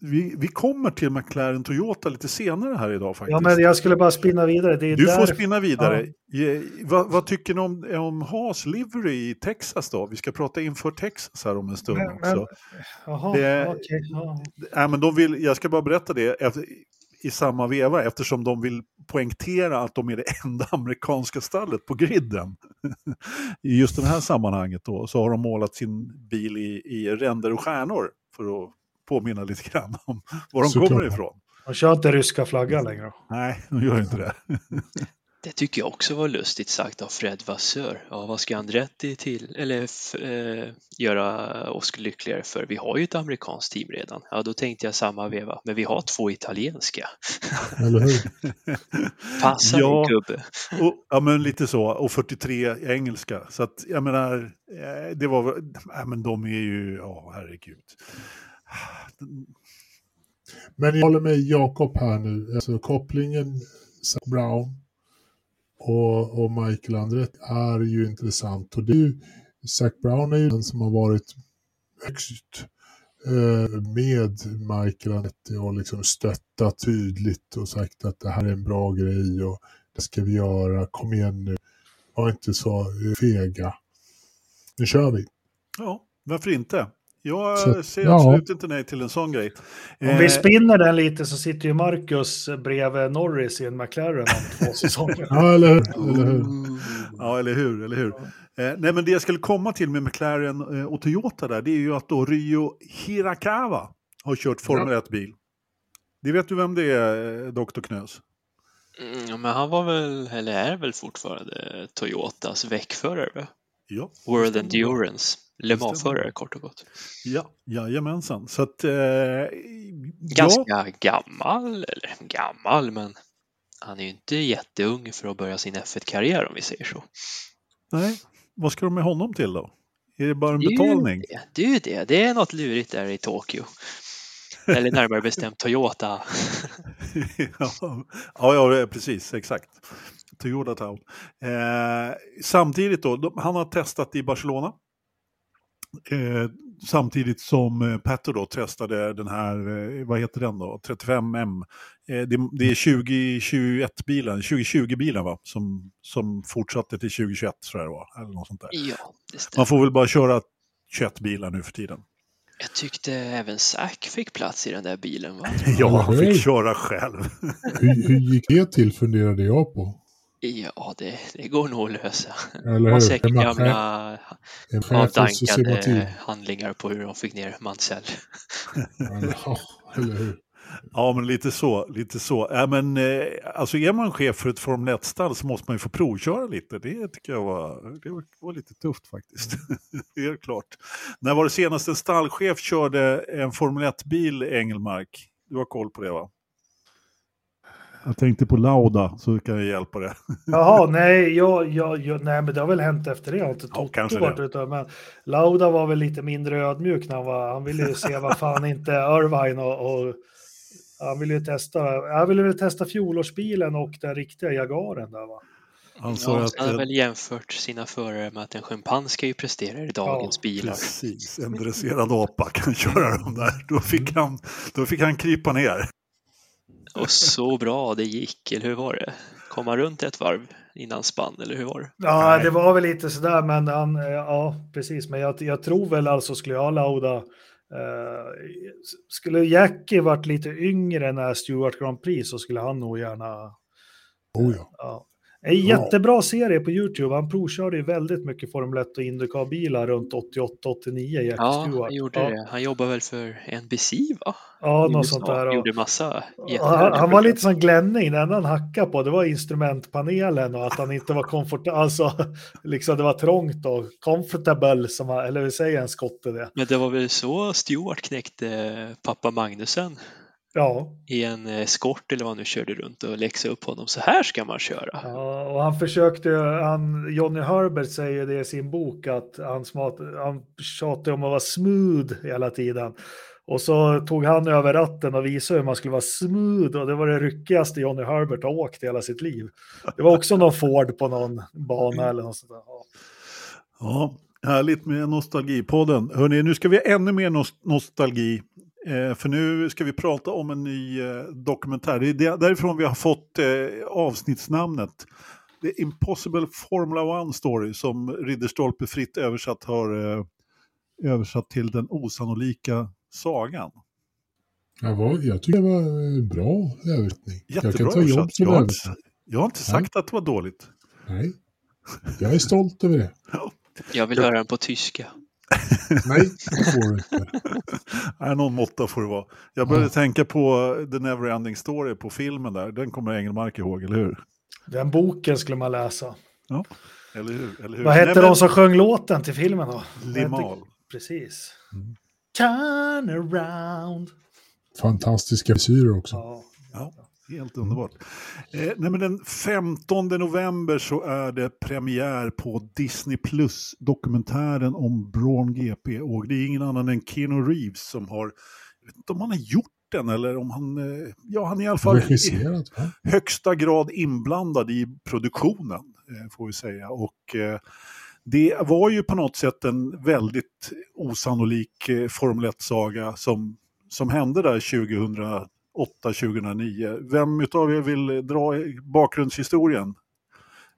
vi, vi, kommer till McLaren Toyota lite senare här idag faktiskt. Ja, men jag skulle bara spinna vidare. du där... får spinna vidare. Ja. Vad, vad, tycker ni om, om Haas Livery i Texas då? Vi ska prata inför Texas här om en stund men, också. Men, det, okay, ja. men de vill, jag ska bara berätta det. Efter, i samma veva eftersom de vill poängtera att de är det enda amerikanska stallet på griden. I just det här sammanhanget då, så har de målat sin bil i, i ränder och stjärnor för att påminna lite grann om var de Såklart. kommer ifrån. De kör inte ryska flaggan längre. Nej, de gör inte det. Det tycker jag också var lustigt sagt av Fred Vassör. Ja, vad ska Andretti till, eller äh, göra oss lyckligare för? Vi har ju ett amerikanskt team redan. Ja, då tänkte jag samma veva, men vi har två italienska. Eller hur? Passar ja, gubbe. Och, ja, men lite så. Och 43 engelska. Så att jag menar, eh, det var, ja, men de är ju, ja herregud. Men jag håller med Jakob här nu, alltså kopplingen Brown och, och Michael Andret är ju intressant. Och det är ju, Zac Brown är ju den som har varit högst eh, med Michael Andretti och liksom stöttat tydligt och sagt att det här är en bra grej och det ska vi göra, kom igen nu, var inte så fega. Nu kör vi. Ja, varför inte? Jag så, säger ja. absolut inte nej till en sån grej. Om vi eh, spinner den lite så sitter ju Marcus bredvid Norris i en McLaren om två säsonger. ja, eller hur? Eller hur? Ja, eller hur? Eller hur? Eh, nej, men det jag skulle komma till med McLaren eh, och Toyota där, det är ju att då Ryo Hirakawa har kört Formel 1-bil. Det vet du vem det är, Dr. Knös? Mm, men han var väl, eller är väl fortfarande Toyotas väckförare? Ja. World Endurance. Le Mans-förare kort och gott. Ja, jajamensan. Så att, eh, Ganska ja. gammal, eller gammal, men han är ju inte jätteung för att börja sin F1-karriär om vi säger så. Nej, vad ska de med honom till då? Är det bara en betalning? Det, det är ju det. Det är något lurigt där i Tokyo. Eller närmare bestämt Toyota. ja, ja, precis, exakt. Toyota Town. Eh, samtidigt då, han har testat i Barcelona. Eh, samtidigt som eh, Petter då testade den här, eh, vad heter den då, 35M. Eh, det, det, är 2021-bilen, 2020-bilen va, som, som fortsatte till 2021 tror jag det var. Eller något sånt där. Ja, Man får väl bara köra 21-bilar nu för tiden. Jag tyckte även Zack fick plats i den där bilen va? ja, han fick köra själv. hur, hur gick det till funderade jag på. Ja, det, det går nog att lösa. Eller hur? Säkert gamla avdankade handlingar på hur de fick ner Mansell. ja, eller hur? Ja, men lite så. Lite så. Ja, men, eh, alltså är man chef för ett Formel 1-stall så måste man ju få provköra lite. Det tycker jag var, det var, var lite tufft faktiskt. Helt klart. När var det senast en stallchef körde en Formel 1-bil, Engelmark? Du har koll på det va? Jag tänkte på Lauda, så kan jag hjälpa dig. Jaha, nej, jag, jag, jag, nej, men det har väl hänt efter det. Jag har inte ja, kanske varit ute, men Lauda var väl lite mindre ödmjuk när han var, han ville ju se vad fan inte Irvine och, och han ville ju testa, han ville väl testa fjolårsbilen och den riktiga Jagaren där va? Han ja, att, hade väl jämfört sina förare med att en schimpans ska ju prestera i dagens ja, bilar. Precis, en dresserad apa kan köra dem där. Då fick han, då fick han krypa ner. Och så bra det gick, eller hur var det? Kom han runt ett varv innan spann, eller hur var det? Ja, det var väl lite sådär, men han, ja, precis. Men jag, jag tror väl alltså, skulle jag Lauda, eh, skulle Jackie varit lite yngre när Stuart Grand Prix så skulle han nog gärna... Oh ja. ja en jättebra serie på YouTube. Han provkörde ju väldigt mycket Formel 1 och Indycar-bilar runt 88-89. Ja, han gjorde ja. det. Han jobbade väl för NBC va? Ja, något sånt där. Och... Gjorde massa han, han var lite som Glenning, det enda han hackade på det var instrumentpanelen och att han inte var komfortabel, alltså liksom det var trångt och comfortable som han, eller hur säger en skotte det? Men det var väl så Stewart knäckte pappa Magnusen? Ja. I en eskort eller vad han nu körde runt och läxa upp honom. Så här ska man köra. Ja, och han försökte, han, Johnny Herbert säger det i sin bok att han, smat, han tjatade om att vara smooth hela tiden. Och så tog han över ratten och visade hur man skulle vara smooth och det var det ryckigaste Johnny Herbert har åkt i hela sitt liv. Det var också någon Ford på någon bana eller något sånt där. Ja. ja, härligt med nostalgipodden. Hörrni, nu ska vi ha ännu mer nostalgi Eh, för nu ska vi prata om en ny eh, dokumentär. Det är därifrån vi har fått eh, avsnittsnamnet. The Impossible Formula One Story som Ridderstolpe fritt översatt har eh, översatt till Den osannolika sagan. Ja, vad, jag tycker det var en bra översättning. Jättebra jag kan ta jobb som jag, har inte, jag har inte sagt ja. att det var dåligt. Nej, jag är stolt över det. Jag vill höra den på tyska. Nej, det får du inte. Nej, någon måtta får det vara. Jag började ja. tänka på The Neverending Story på filmen där. Den kommer Engelmark ihåg, eller hur? Den boken skulle man läsa. Ja, eller hur? Eller hur? Vad hette de som sjöng låten till filmen då? Limal. Precis. Mm. Turn around. Fantastiska frisyrer också. Ja. ja. Helt underbart. Eh, nej, men den 15 november så är det premiär på Disney Plus dokumentären om Braun GP. Och det är ingen annan än Keanu Reeves som har, jag vet inte om han har gjort den eller om han, eh, ja han är i alla fall i högsta grad inblandad i produktionen eh, får vi säga. Och eh, det var ju på något sätt en väldigt osannolik eh, Formel 1-saga som, som hände där 2000 2009. Vem av er vill dra bakgrundshistorien?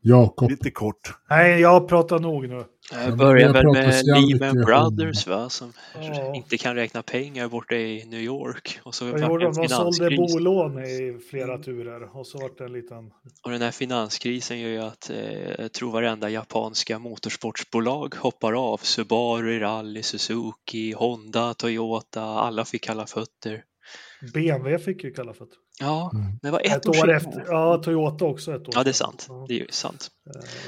Jakob. Lite kort. Nej, jag pratar nog nu. Jag börjar väl med Lehman Brothers va, som ja. inte kan räkna pengar borta i New York. Och så Vad gjorde de? De sålde bolån i flera turer och så vart det en liten... Och den här finanskrisen gör ju att eh, jag tror varenda japanska motorsportsbolag hoppar av. Subaru, Rally, Suzuki, Honda, Toyota, alla fick kalla fötter. BMW fick ju kalla fötter. Ja, mm. det var ett, ett år, år efter. Ja, Toyota också ett år Ja, det är sant. Ja. Det är ju sant.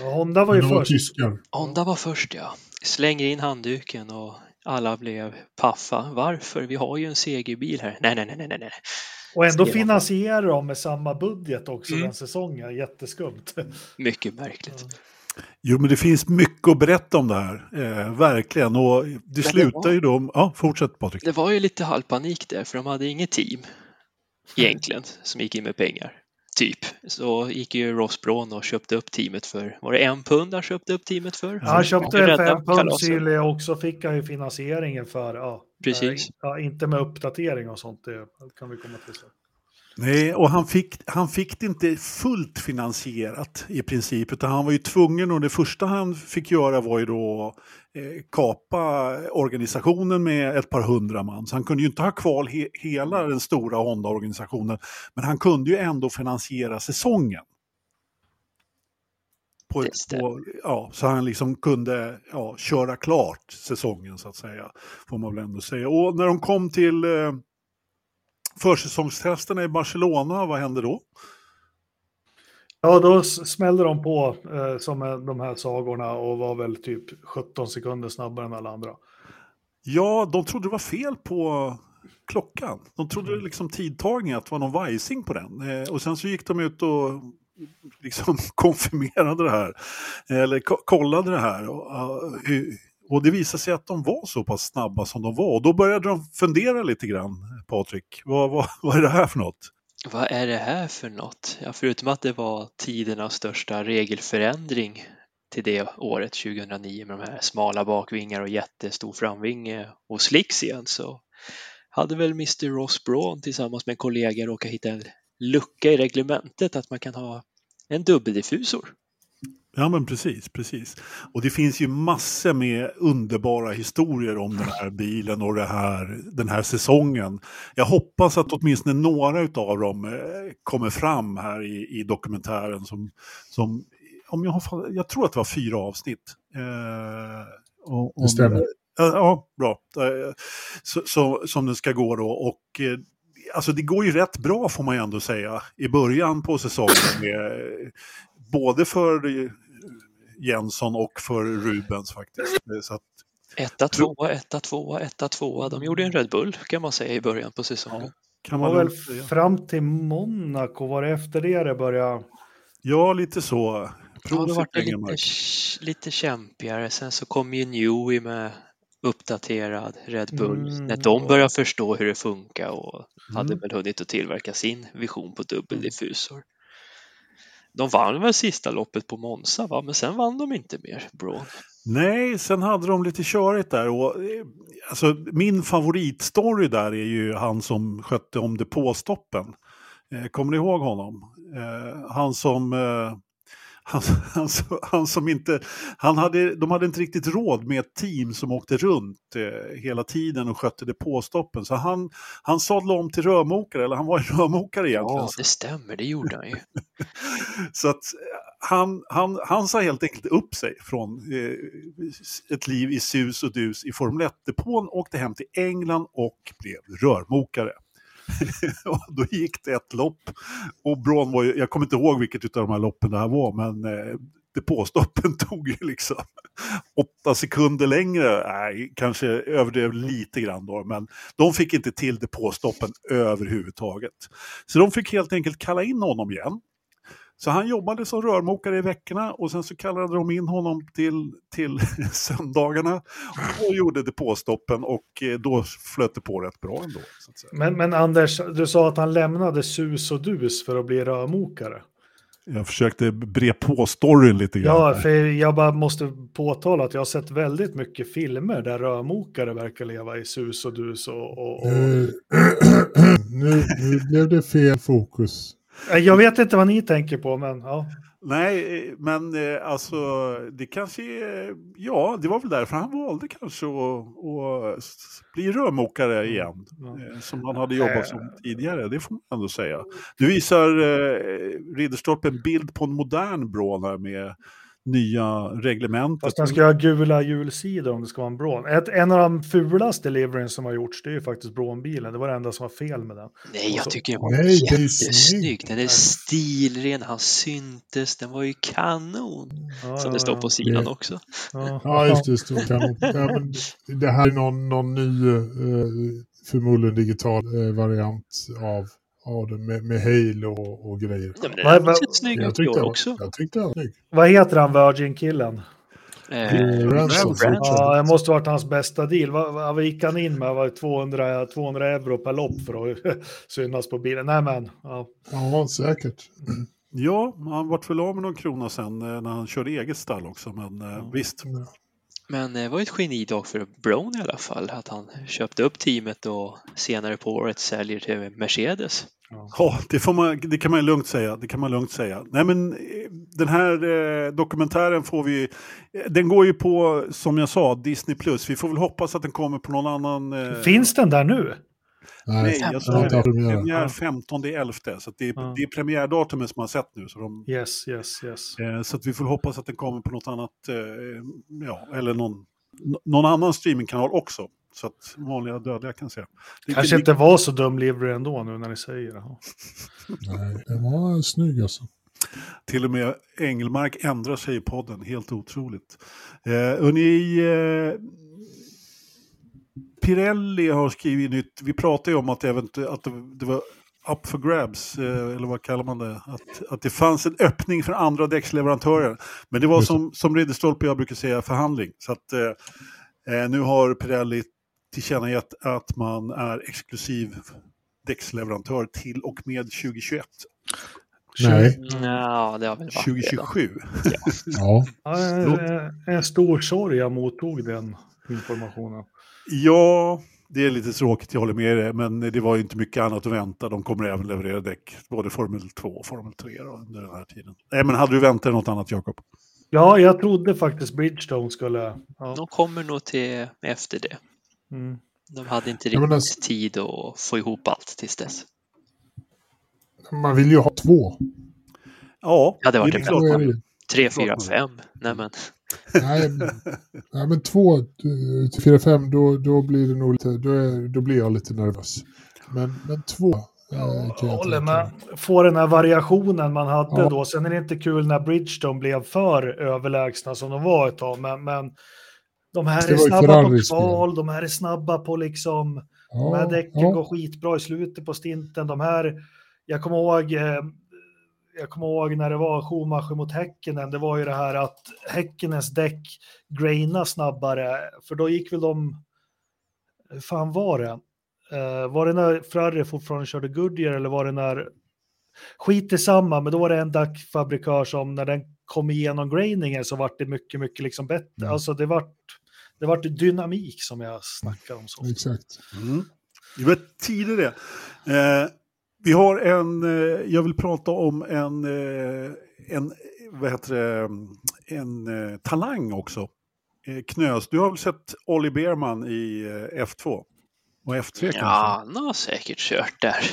Uh, Honda var ju var först. Tyskar. Honda var först, ja. Slänger in handduken och alla blev paffa. Varför? Vi har ju en segerbil här. Nej, nej, nej, nej, nej. Och ändå finansierar de med samma budget också mm. den säsongen. Jätteskumt. Mycket märkligt. Ja. Jo, men det finns mycket att berätta om det här, eh, verkligen. Och det men slutar det var... ju då... Ja, fortsätt Patrik. Det var ju lite halvpanik där, för de hade inget team egentligen som gick in med pengar. Typ. Så gick ju Ross Braun och köpte upp teamet för, var det en pund han köpte upp teamet för? Ja, han köpte för en pund Syle och så fick han ju finansieringen för, ja. Precis. Ja, inte med uppdatering och sånt, det kan vi komma till sen. Nej, och han fick, han fick det inte fullt finansierat i princip, utan han var ju tvungen och det första han fick göra var ju då eh, kapa organisationen med ett par hundra man. Så han kunde ju inte ha kvar he hela den stora Honda-organisationen, men han kunde ju ändå finansiera säsongen. på på, ja, så han liksom kunde ja, köra klart säsongen så att säga. Får man väl ändå säga. Och när de kom till eh, försäsongstesterna i Barcelona, vad hände då? Ja, då smällde de på eh, som de här sagorna och var väl typ 17 sekunder snabbare än alla andra. Ja, de trodde det var fel på klockan. De trodde mm. liksom tidtagningen, att det var någon vajsing på den. Eh, och sen så gick de ut och liksom konfirmerade det här. Eller kollade det här. Och, och det visade sig att de var så pass snabba som de var. Och då började de fundera lite grann, Patrik. Vad, vad, vad är det här för något? Vad är det här för något? Ja, förutom att det var tidernas största regelförändring till det året 2009 med de här smala bakvingar och jättestor framvinge och slicks igen så hade väl Mr Ross Braun tillsammans med en kollega råkat hitta en lucka i reglementet att man kan ha en dubbeldiffusor. Ja men precis, precis. Och det finns ju massor med underbara historier om den här bilen och här, den här säsongen. Jag hoppas att åtminstone några av dem eh, kommer fram här i, i dokumentären som, som om jag, har, jag tror att det var fyra avsnitt. Eh, och, om, det stämmer. Ja, bra. Eh, så, så, som den ska gå då. Och eh, alltså det går ju rätt bra får man ju ändå säga i början på säsongen. Med, både för Jensson och för Rubens faktiskt. Så att, etta, tvåa, etta, tvåa, etta, tvåa. De gjorde en Red Bull kan man säga i början på säsongen. Ja, kan man väl fram till Monaco, var det efter det det började? Ja, lite så. Ja, då var det lite, lite kämpigare. Sen så kom ju Newey med uppdaterad Red Bull mm. när de började förstå hur det funkar och mm. hade väl hunnit att tillverka sin vision på dubbeldiffusor. De vann väl sista loppet på Monza, va? men sen vann de inte mer, Braun. Nej, sen hade de lite körigt där. Och, eh, alltså, min favoritstory där är ju han som skötte om depåstoppen. Eh, kommer ni ihåg honom? Eh, han som eh, han, han, han, som inte, han hade, de hade inte riktigt råd med ett team som åkte runt eh, hela tiden och skötte depåstoppen. Så han, han sadlade om till rörmokare, eller han var en rörmokare egentligen. Ja, det stämmer, det gjorde han ju. så att han, han, han sa helt enkelt upp sig från eh, ett liv i sus och dus i Formel 1-depån, åkte hem till England och blev rörmokare. och då gick det ett lopp. Och Braun var ju, jag kommer inte ihåg vilket av de här loppen det här var, men eh, depåstoppen tog ju liksom åtta sekunder längre. Nej, kanske överdrev lite grann då, men de fick inte till depåstoppen överhuvudtaget. Så de fick helt enkelt kalla in honom igen. Så han jobbade som rörmokare i veckorna och sen så kallade de in honom till, till söndagarna och gjorde depåstoppen och eh, då flöt det på rätt bra ändå. Men, men Anders, du sa att han lämnade sus och dus för att bli rörmokare. Jag försökte bre på storyn lite grann. Ja, för jag bara måste påtala att jag har sett väldigt mycket filmer där rörmokare verkar leva i sus och dus. Och, och, och... nu, nu blev det fel fokus. Jag vet inte vad ni tänker på, men ja. Nej, men eh, alltså det kanske är, ja, det var väl därför han valde kanske att, att bli rörmokare mm. igen. Mm. Som han hade jobbat som tidigare, det får man ändå säga. Du visar eh, Ridderstolpe en bild på en modern Braun här med nya reglementet. Fast den ska ha gula hjulsidor om det ska vara en. Ett, en av de fulaste liveryns som har gjorts, det är ju faktiskt Braun-bilen. Det var det enda som var fel med den. Nej, jag tycker den var Nej, jättesnygg. Den är stilren, han syntes, den var ju kanon. Ja, som det står på sidan det, också. Ja, ja just det, står kanon. Ja, det här är någon, någon ny, eh, förmodligen digital eh, variant av av den med, med hail och, och grejer. Ja, men den sett snygg ut i också. Jag tyckte han var snygg. Vad heter han, Virgin-killen? Eh, Ransom. Ja, det måste varit hans bästa deal. Vad, vad gick han in med? Var 200, 200 euro per lopp för att synas på bilen? Nej men, ja. Ja, säkert. Ja, han vart väl av med någon krona sen eh, när han körde eget stall också, men eh, ja. visst. Men det var ett genidag för Brown i alla fall, att han köpte upp teamet och senare på året säljer till Mercedes. Ja, det, får man, det kan man lugnt säga. Det kan man lugnt säga. Nej, men eh, den här eh, dokumentären får vi... Eh, den går ju på, som jag sa, Disney+. Vi får väl hoppas att den kommer på någon annan... Eh... Finns den där nu? Nej, Nej jag sa det. Premiär 15 11 så det är, ja. det är premiärdatumet som man har sett nu. Så de, yes, yes, yes. Eh, så att vi får hoppas att den kommer på något annat, eh, ja, eller någon, någon annan streamingkanal också. Så att vanliga dödliga kan se. Det kanske inte var så dum livery ändå nu när ni säger det. Nej, den var snygg alltså. Till och med Engelmark ändrar sig i podden, helt otroligt. Eh, ni, eh, Pirelli har skrivit nytt, vi pratade ju om att, det, att det var up for grabs, eh, eller vad kallar man det? Att, att det fanns en öppning för andra däcksleverantörer. Men det var som, som Ridderstolpe och jag brukar säga, förhandling. Så att eh, eh nu har Pirelli tillkännagett att man är exklusiv däcksleverantör till och med 2021. Nej. Ja, det har väl varit 2027. Ja. ja. ja en, stor sorg jag mottog den informationen. Ja, det är lite tråkigt, jag håller med dig, men det var ju inte mycket annat att vänta. De kommer även leverera däck, både Formel 2 och Formel 3 då, under den här tiden. Nej, men hade du väntat dig något annat, Jakob? Ja, jag trodde faktiskt Bridgestone skulle... Ja. De kommer nog till efter det. Mm. De hade inte riktigt alltså, tid att få ihop allt tills dess. Man vill ju ha två. Ja, ja det var det klart. Tre, fyra, fem. Nej, men. nej, nej, men två till fyra, fem, då, då blir det nog lite, då, är, då blir jag lite nervös. Men, men två. Ja, jag håller med. Få den här variationen man hade ja. då. Sen är det inte kul när Bridgestone blev för överlägsna som de var ett tag. Men, men de här är snabba på kval, de här är snabba på liksom... Ja, de här däcken ja. går skitbra i slutet på stinten. De här, jag kommer ihåg, eh, jag kommer ihåg när det var Schumacher mot Häckenen, det var ju det här att Häckenens däck graina snabbare, för då gick väl de, hur fan var det? Uh, var det när Ferrari fortfarande körde Goodyear eller var det när, skit i samma, men då var det en däckfabrikör som när den kom igenom grainingen så vart det mycket, mycket liksom bättre. Mm. Alltså det vart, det vart dynamik som jag snackar om. Så. Exakt. Mm. Det var tidigare. Eh, vi har en, eh, jag vill prata om en, eh, en vad heter det, en eh, talang också. Knös, du har väl sett Olli Berman i F2? Och F3 kanske? Ja, han har säkert kört där.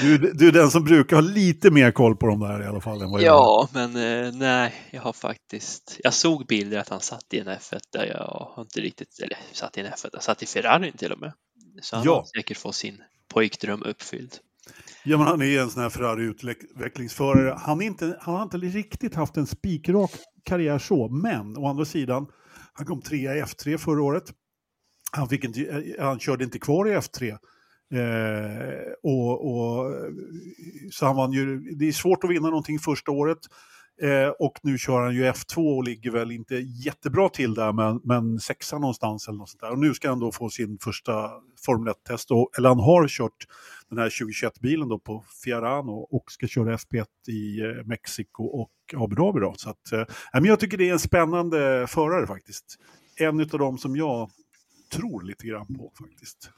du, du är den som brukar ha lite mer koll på dem där i alla fall. Än vad ja, jag men eh, nej, jag har faktiskt... Jag såg bilder att han satt i en F1 där jag har inte riktigt... Eller satt i en F1, jag satt i Ferrari till och med. Så han ja. har säkert fått sin pojkdröm uppfylld. Ja, men han är en sån här Ferrari-utvecklingsförare. Han, inte, han har inte riktigt haft en spikrak karriär så, men å andra sidan, han kom trea i F3 förra året. Han, fick inte, han körde inte kvar i F3. Eh, och, och, så han vann ju, det är svårt att vinna någonting första året. Eh, och nu kör han ju F2 och ligger väl inte jättebra till där, men, men sexa någonstans eller något sånt där. Och nu ska han då få sin första Formel 1-test, eller han har kört den här 2021-bilen då på Fiarano och ska köra FP1 i eh, Mexiko och Abu Dhabi då. Så att, eh, men jag tycker det är en spännande förare faktiskt. En av dem som jag tror lite grann på faktiskt.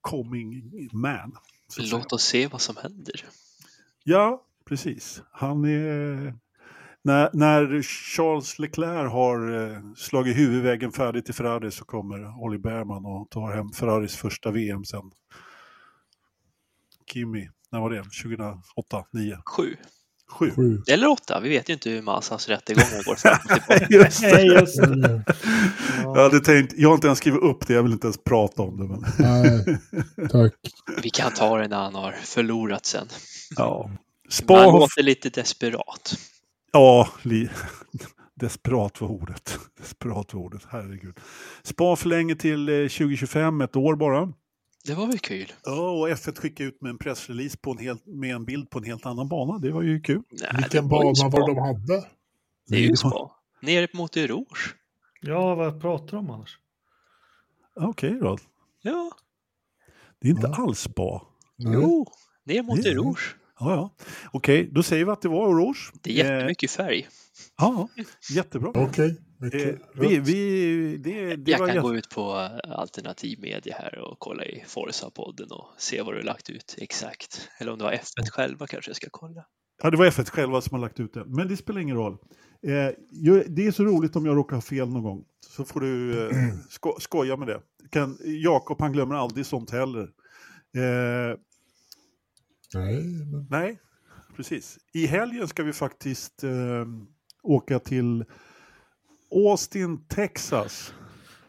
Coming man. Låt oss se vad som händer. Ja, precis. Han är när, när Charles Leclerc har eh, slagit huvudvägen färdigt i Ferrari så kommer Olli Berman och tar hem Ferraris första VM sen. Kimi, när var det? 2008, 9? 7. Sju. Sju. Eller åtta, vi vet ju inte hur Masas rättegångar går fram Just det. Just det. Jag, hade tänkt, jag har inte ens skrivit upp det, jag vill inte ens prata om det. Men... Nej, tack. Vi kan ta det när han har förlorat sen. Ja. Spa... Han låter lite desperat. Ja, li... desperat var ordet. Desperat var ordet, herregud. Spa förlänger till 2025, eh, ett år bara. Det var väl kul? Ja, och F1 skickade ut med en pressrelease på en helt, med en bild på en helt annan bana. Det var ju kul. Nej, Vilken bana var det de hade? Det är ju spa. Nere mot Rouge. Ja, vad pratar du om annars? Okej okay, då. Ja. Det är inte ja. alls spa. Jo, ner mot Rouge. Ja, ja. Okej, okay, då säger vi att det var orange. Det är jättemycket färg. Ja, jättebra. Okej. Okay, eh, vi, vi, det, det jag kan jätt... gå ut på alternativ media här och kolla i Forza-podden och se vad du har lagt ut exakt. Eller om det var F1 själva kanske jag ska kolla. Ja, det var F1 själva som har lagt ut det, men det spelar ingen roll. Eh, det är så roligt om jag råkar ha fel någon gång, så får du eh, sko skoja med det. Kan, Jakob han glömmer aldrig sånt heller. Eh, nej, men... nej, precis. I helgen ska vi faktiskt eh, åka till Austin, Texas.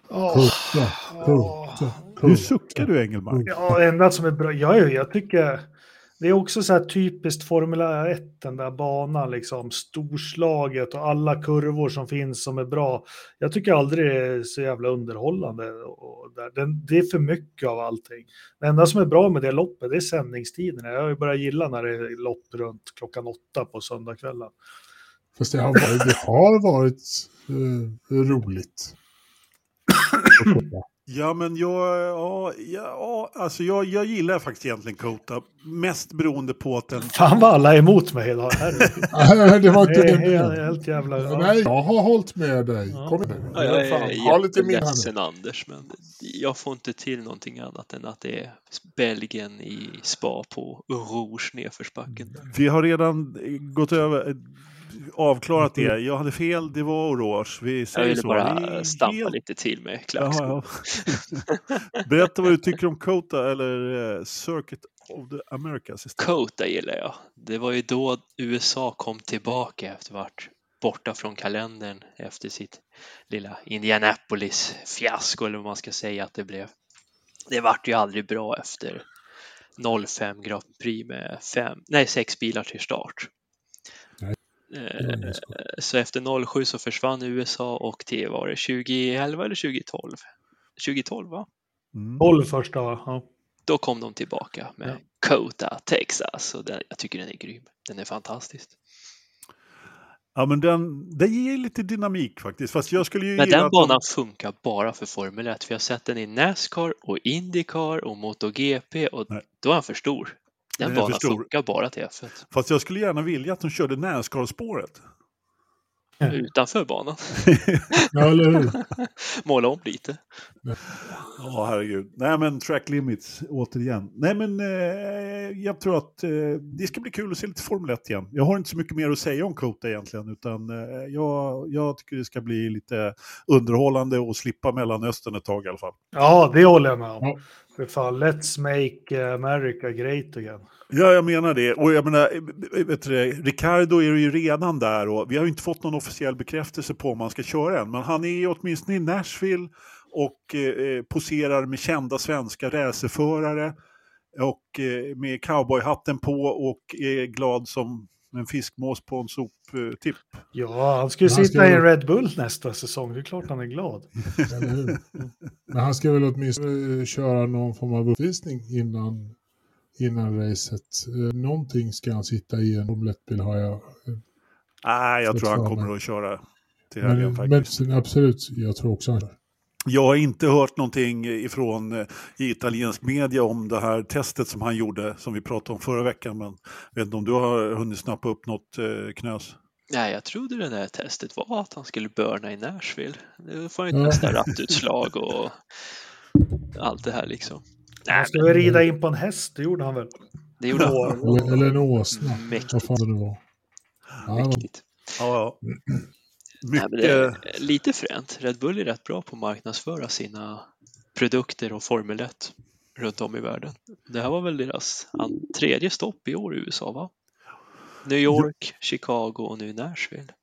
Oh, suckar du Engelmark. Ja, det enda som är bra, ja, jag tycker det är också så här typiskt Formel 1, den där banan, liksom storslaget och alla kurvor som finns som är bra. Jag tycker aldrig det är så jävla underhållande. Och där. Det är för mycket av allting. Det enda som är bra med det loppet, det är sändningstiderna. Jag har ju börjat gilla när det är lopp runt klockan åtta på söndagskvällen. Fast det har varit, det har varit uh, roligt. Ja, men jag, ja, ja, alltså jag, jag gillar faktiskt egentligen Kota. Mest beroende på att den... Fan vad alla är emot mig idag. det var inte det. Helt, helt jävla... Ja. Nej, jag har hållit med dig. Kom igen. Ja, jag är jätteledsen Anders, men jag får inte till någonting annat än att det är Belgien i spa på Rouge nedförsbacken. Vi har redan gått över avklarat det. Jag hade fel, det var orange. Vi säger jag ville så. bara stampa helt... lite till med klackskor. Ja. Berätta vad du tycker om Kota eller uh, Circuit of the Americas. Kota gillar jag. Det var ju då USA kom tillbaka efter vart borta från kalendern efter sitt lilla Indianapolis-fiasko eller vad man ska säga att det blev. Det vart ju aldrig bra efter 05 Grand Prix med fem, nej, sex bilar till start. Eh, så efter 07 så försvann USA och till var det 2011 eller 2012? 2012 va? Mm. 12 första va? Ja. Då kom de tillbaka med ja. Kota, Texas och den, jag tycker den är grym. Den är fantastisk. Ja men den, den ger lite dynamik faktiskt. Fast jag skulle ju men den banan de... funkar bara för Formel 1. För jag har sett den i Nascar och Indycar och MotoGP och Nej. då är den för stor. Den banan funkar bara till F1. Fast jag skulle gärna vilja att de körde Nascar-spåret. Utanför banan. ja, eller hur? Måla om lite. Ja, oh, herregud. Nej, men track limits återigen. Nej, men eh, jag tror att eh, det ska bli kul att se lite Formel 1 igen. Jag har inte så mycket mer att säga om Kota egentligen, utan eh, jag, jag tycker det ska bli lite underhållande och slippa Mellanöstern ett tag i alla fall. Ja, det håller jag med om. För fan, let's make America great again. Ja, jag menar det. Och jag menar, vet du, Ricardo är ju redan där och vi har ju inte fått någon officiell bekräftelse på om han ska köra än. Men han är åtminstone i Nashville och eh, poserar med kända svenska racerförare och eh, med cowboyhatten på och är glad som en fiskmås på en soptipp. Ja, han ska ju sitta ska... i Red Bull nästa säsong. Det är klart han är glad. Men han ska väl åtminstone köra någon form av uppvisning innan, innan racet. Eh, någonting ska han sitta i en Formel har jag. Nej, jag tror han kommer att köra till helgen faktiskt. Men, absolut, jag tror också han kör. Jag har inte hört någonting ifrån eh, i italiensk media om det här testet som han gjorde, som vi pratade om förra veckan. Men vet inte om du har hunnit snappa upp något eh, knös? Nej, jag trodde det där testet var att han skulle börna i Nashville. Nu får han ju testa rattutslag och allt det här liksom. Han skulle rida in på en häst, det gjorde han väl? Det gjorde han. Eller, en åsna, vad fan det nu var. Ja, Mäktigt. Ja, ja. Mycket... Nej, det är lite fränt. Red Bull är rätt bra på att marknadsföra sina produkter och Formel 1 runt om i världen. Det här var väl deras tredje stopp i år i USA va? New York, ja. Chicago och nu Nashville.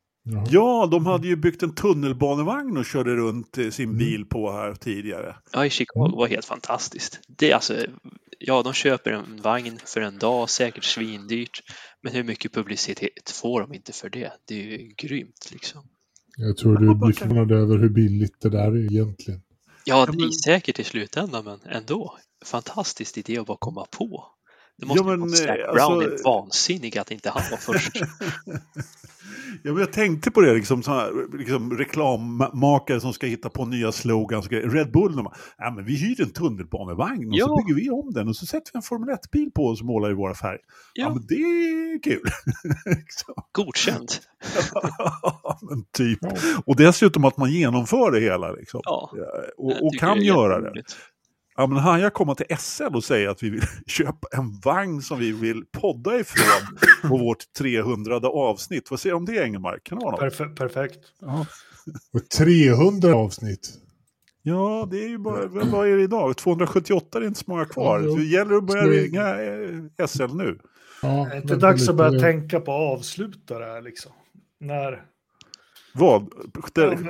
Ja. de hade ju byggt en tunnelbanevagn och körde runt eh, sin mm. bil på här tidigare. Ja, i Chicago var helt fantastiskt. Det är alltså, ja, de köper en vagn för en dag, säkert svindyrt. Men hur mycket publicitet får de inte för det? Det är ju grymt liksom. Jag tror du blir förvånad över hur billigt det där är egentligen. Ja, det är säkert i slutändan, men ändå. Fantastisk idé att bara komma på. Det måste ja, men, Zac eh, Brown alltså... är vansinnig att inte han var först. ja, men jag tänkte på det, liksom, här, liksom, reklammakare som ska hitta på nya slogans. Red Bull, de, ja, men vi hyr en tunnelbanevagn och ja. så bygger vi om den och så sätter vi en Formel 1-bil på oss och målar i våra färger. Ja. ja, men det är kul. Godkänt. ja, men typ. Och dessutom att man genomför det hela. Liksom. Ja, och, och kan göra det. Ja, men han jag komma till SL och säga att vi vill köpa en vagn som vi vill podda ifrån på vårt 300 avsnitt. Vad säger du om det, Engelmark? Kan det vara något? Perfe perfekt. Ja. 300 avsnitt. Ja, det är ju bara, vad är det idag? 278 är inte så många kvar. Ja, det gäller att börja ringa eh, SL nu. Ja, det är inte dags att börja tänka på att avsluta det här liksom. När... Vad?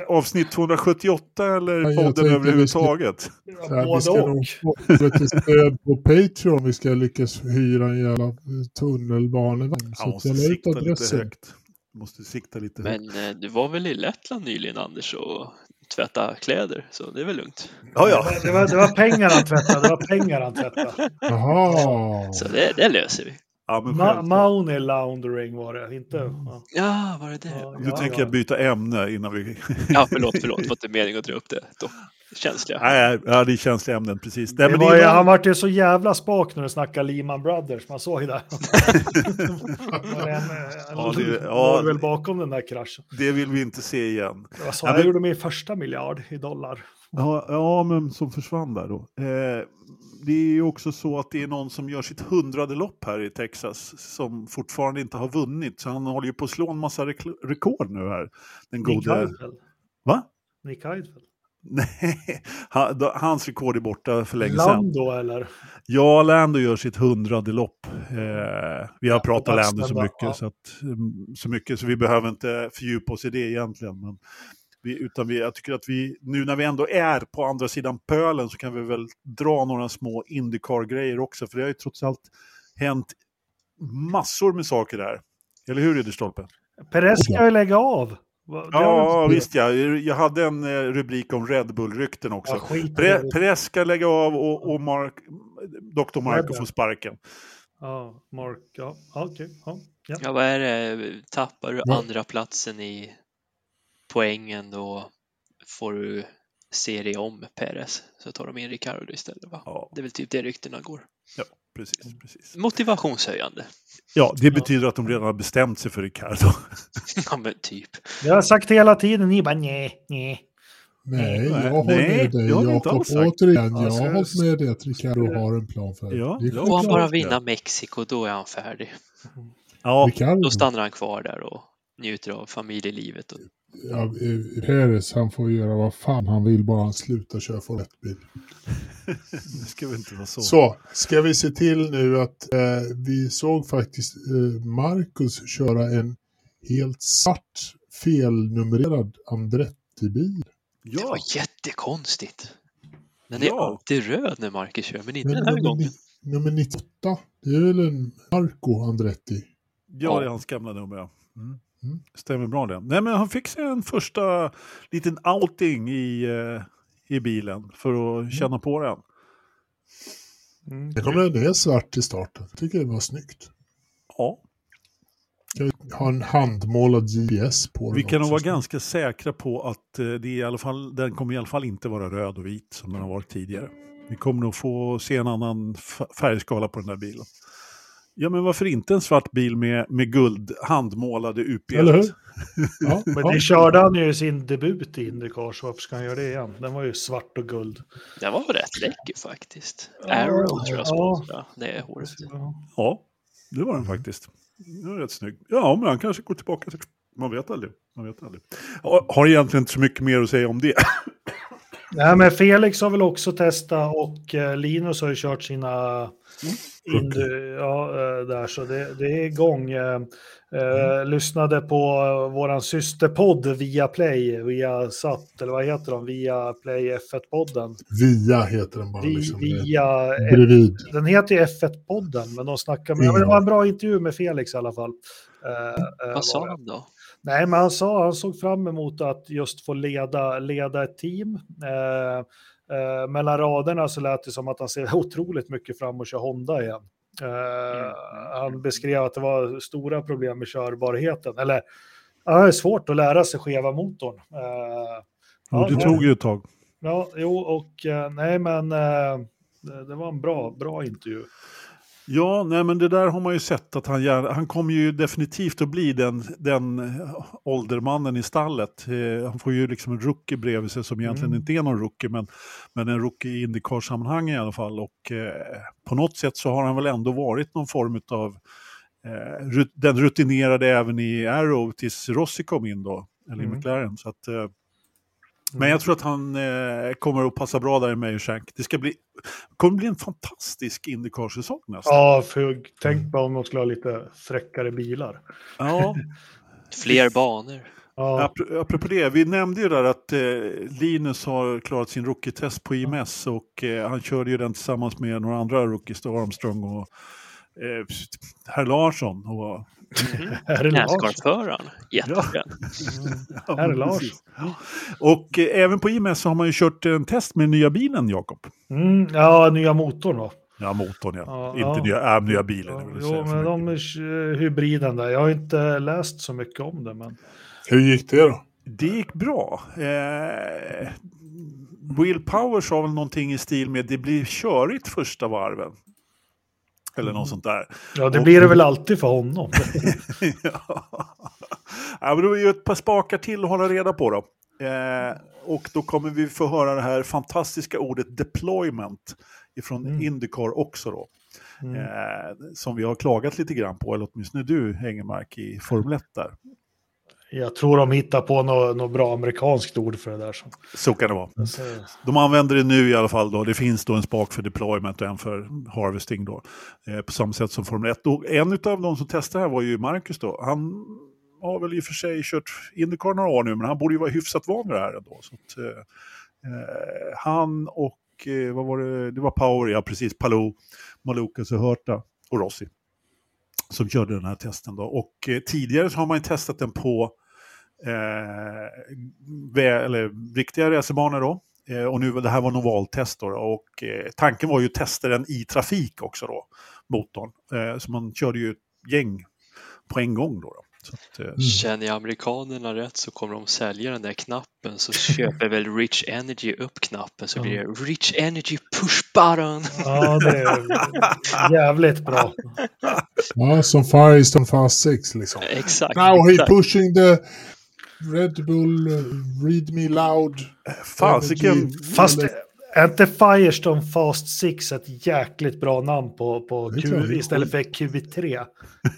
avsnitt 278 eller ja, podden överhuvudtaget? Ja, vi ska nog få lite stöd på Patreon om vi ska lyckas hyra en jävla tunnelbanevagn. Ja, så jag sikta lite högt. Måste sikta lite högt. Men eh, du var väl i Lettland nyligen Anders och tvätta kläder, så det är väl lugnt. Ja, ja. Det, var, det var pengar han tvättade, det var pengar han tvättade. Jaha. Så det, det löser vi. Ja, Ma Mauni Laundering var det, inte? Ja, ja var det det? Ja, nu ja, tänker jag byta ämne innan vi... ja, förlåt, förlåt, det var inte meningen att dra upp det. Då. Känsliga. Nej, ja, det är känsliga ämnen, precis. Det det var, Han vart ju så jävla spak när du snackade Lehman Brothers, man såg ju det. en, ja, det var väl bakom den där kraschen. Det vill vi inte se igen. Det var så ja, jag men... gjorde min första miljard i dollar. Ja, ja, men som försvann där då. Eh, det är ju också så att det är någon som gör sitt hundrade lopp här i Texas som fortfarande inte har vunnit. Så han håller ju på att slå en massa rekord nu här. Den Nick gode... Heidfeld. Va? Nick Heidfeld. Nej, hans rekord är borta för länge sedan. Lando eller? Ja, Lando gör sitt hundrade lopp. Eh, vi har pratat Lando så mycket, ja. så, att, mm, så mycket så vi behöver inte fördjupa oss i det egentligen. Men vi, utan vi, jag tycker att vi, nu när vi ändå är på andra sidan pölen så kan vi väl dra några små Indycar-grejer också, för det har ju trots allt hänt massor med saker där. Eller hur, Ridderstolpe? Perez ska ju lägga av. Ja, visst ja. Jag hade en eh, rubrik om Red Bull-rykten också. Ja, Pre Perez ska lägga av och, och Mark, Dr. Marco får sparken. Ja, Mark, ja, okej. Okay. Ja, ja. ja, vad är det? Tappar du andra platsen i poängen då får du se dig om Perez så tar de in Ricardo istället. Va? Ja. Det är väl typ det ryktena går. Ja, precis, precis. Motivationshöjande. Ja, det betyder att de redan har bestämt sig för Ricardo. ja, men typ. Jag har sagt hela tiden, ni bara nej, nej. Nej, jag håller med dig Jakob. Återigen, jag har hållit med dig att Ricardo har en plan för ja, det. Får han bara vinna Mexiko, då är han färdig. Ja. Då stannar han kvar där och njuter av familjelivet. Och... Ja, Peres, han får göra vad fan han vill, bara han slutar köra Formel 1-bil. det ska väl inte vara så. Så, ska vi se till nu att eh, vi såg faktiskt eh, Marcus köra en helt svart felnumrerad Andretti-bil. Ja. Det var jättekonstigt. Den är ja. alltid röd när Marcus kör, men inte men den här gången. Nummer 98, det är väl en Marco Andretti? Ja, det är hans gamla nummer. Ja. Mm. Mm. Stämmer bra det. Nej, men han fick sig en första liten outing i, uh, i bilen för att mm. känna på den. Mm. Det kommer ner svart i starten. Jag tycker det var snyggt. Ja. Jag har en handmålad GPS på den. Vi kan nog vara ganska säkra på att uh, det i alla fall, den kommer i alla fall inte vara röd och vit som den har varit tidigare. Vi kommer nog få se en annan färgskala på den där bilen. Ja, men varför inte en svart bil med, med guld handmålade UP1? Eller hur? Ja, men det körde han ju i sin debut i Indycar, så varför ska han göra det igen? Den var ju svart och guld. Den var rätt läcker faktiskt. Arrow tror jag ja. det är håret. Ja, det var den faktiskt. Den var rätt snygg. Ja, men han kanske går tillbaka till... Man vet aldrig. Man vet aldrig. Har egentligen inte så mycket mer att säga om det. Nej, men Felix har väl också testat och eh, Linus har ju kört sina mm. Indu, ja, eh, där, så det, det är igång. Eh, mm. Lyssnade på våran systerpodd via Play, via Satt, eller vad heter de, via Play F1-podden. Via heter den bara. Vi, liksom, via Bredvid. Den heter ju F1-podden, men de snackar med, ja. det var en bra intervju med Felix i alla fall. vad sa de då? Nej, men han sa han såg fram emot att just få leda, leda ett team. Eh, eh, mellan raderna så lät det som att han ser otroligt mycket fram och kör Honda igen. Eh, mm. Han beskrev att det var stora problem med körbarheten, eller ja, det är svårt att lära sig skeva motorn. Eh, ja, det tog ju ett tag. Ja, jo, och eh, nej, men eh, det, det, var en bra, bra intervju. Ja, nej men det där har man ju sett att han gärna, han kommer ju definitivt att bli den, den åldermannen i stallet. Eh, han får ju liksom en rookie bredvid sig som egentligen mm. inte är någon rookie, men, men en rookie i Indycar-sammanhang i alla fall. Och eh, på något sätt så har han väl ändå varit någon form av eh, den rutinerade även i Arrow tills Rossi kom in då, eller i mm. McLaren. Så att, eh, men jag tror att han eh, kommer att passa bra där i Meyershank. Det ska bli, kommer bli en fantastisk Indycar-säsong nästan. Ja, för tänk bara om de skulle ha lite fräckare bilar. Ja. Fler banor. Ja. Apropå det, vi nämnde ju där att eh, Linus har klarat sin rookie-test på IMS och eh, han körde ju den tillsammans med några andra rookies, Armstrong och eh, herr Larsson. Och Mm. Nascar-föraren, jättebra. Ja. Herr Lars. Och eh, även på IMS så har man ju kört en test med nya bilen, Jakob. Mm, ja, nya motorn då. Ja, motorn ja. ja inte Nya, äh, nya bilen. Ja, jo, men de är hybriden där. Jag har inte läst så mycket om det. Men... Hur gick det då? Det gick bra. Eh, Will Power sa väl någonting i stil med det blir körigt första varven. Eller något mm. sånt där. Ja, det blir det väl alltid för honom. ja. ja, men då är ju ett par spakar till att hålla reda på då. Eh, och då kommer vi få höra det här fantastiska ordet deployment ifrån mm. Indycar också då. Mm. Eh, som vi har klagat lite grann på, eller åtminstone du Engelmark i Formel 1 där. Jag tror de hittar på något, något bra amerikanskt ord för det där. Så, så kan det vara. De använder det nu i alla fall. Då. Det finns då en spak för deployment och en för harvesting. Då, eh, på samma sätt som Formel 1. Och en av de som testade här var ju Marcus. Då. Han har väl i och för sig kört Indycar några år nu, men han borde ju vara hyfsat van vid det här ändå. Så att, eh, eh han och, eh, vad var det, det var Power, ja precis, Palou, Malukas och Hörta och Rossi som körde den här testen. Då. Och eh, tidigare så har man ju testat den på eller riktiga racerbanor då. Eh, och nu, det här var en ovaltest då, och eh, tanken var ju att testa den i trafik också då, motorn. Eh, så man körde ju ett gäng på en gång då. då. Att, eh, mm. Känner jag amerikanerna rätt så kommer de sälja den där knappen så köper väl Rich Energy upp knappen så blir det Rich Energy push button. Ja, det är jävligt bra. Ja, som Firestone Fast 6 liksom. Exakt. Now he pushing the Red Bull Read Me Loud. Fasiken. Fast är inte Firestone Fast 6 ett jäkligt bra namn på, på Q, istället för Q3?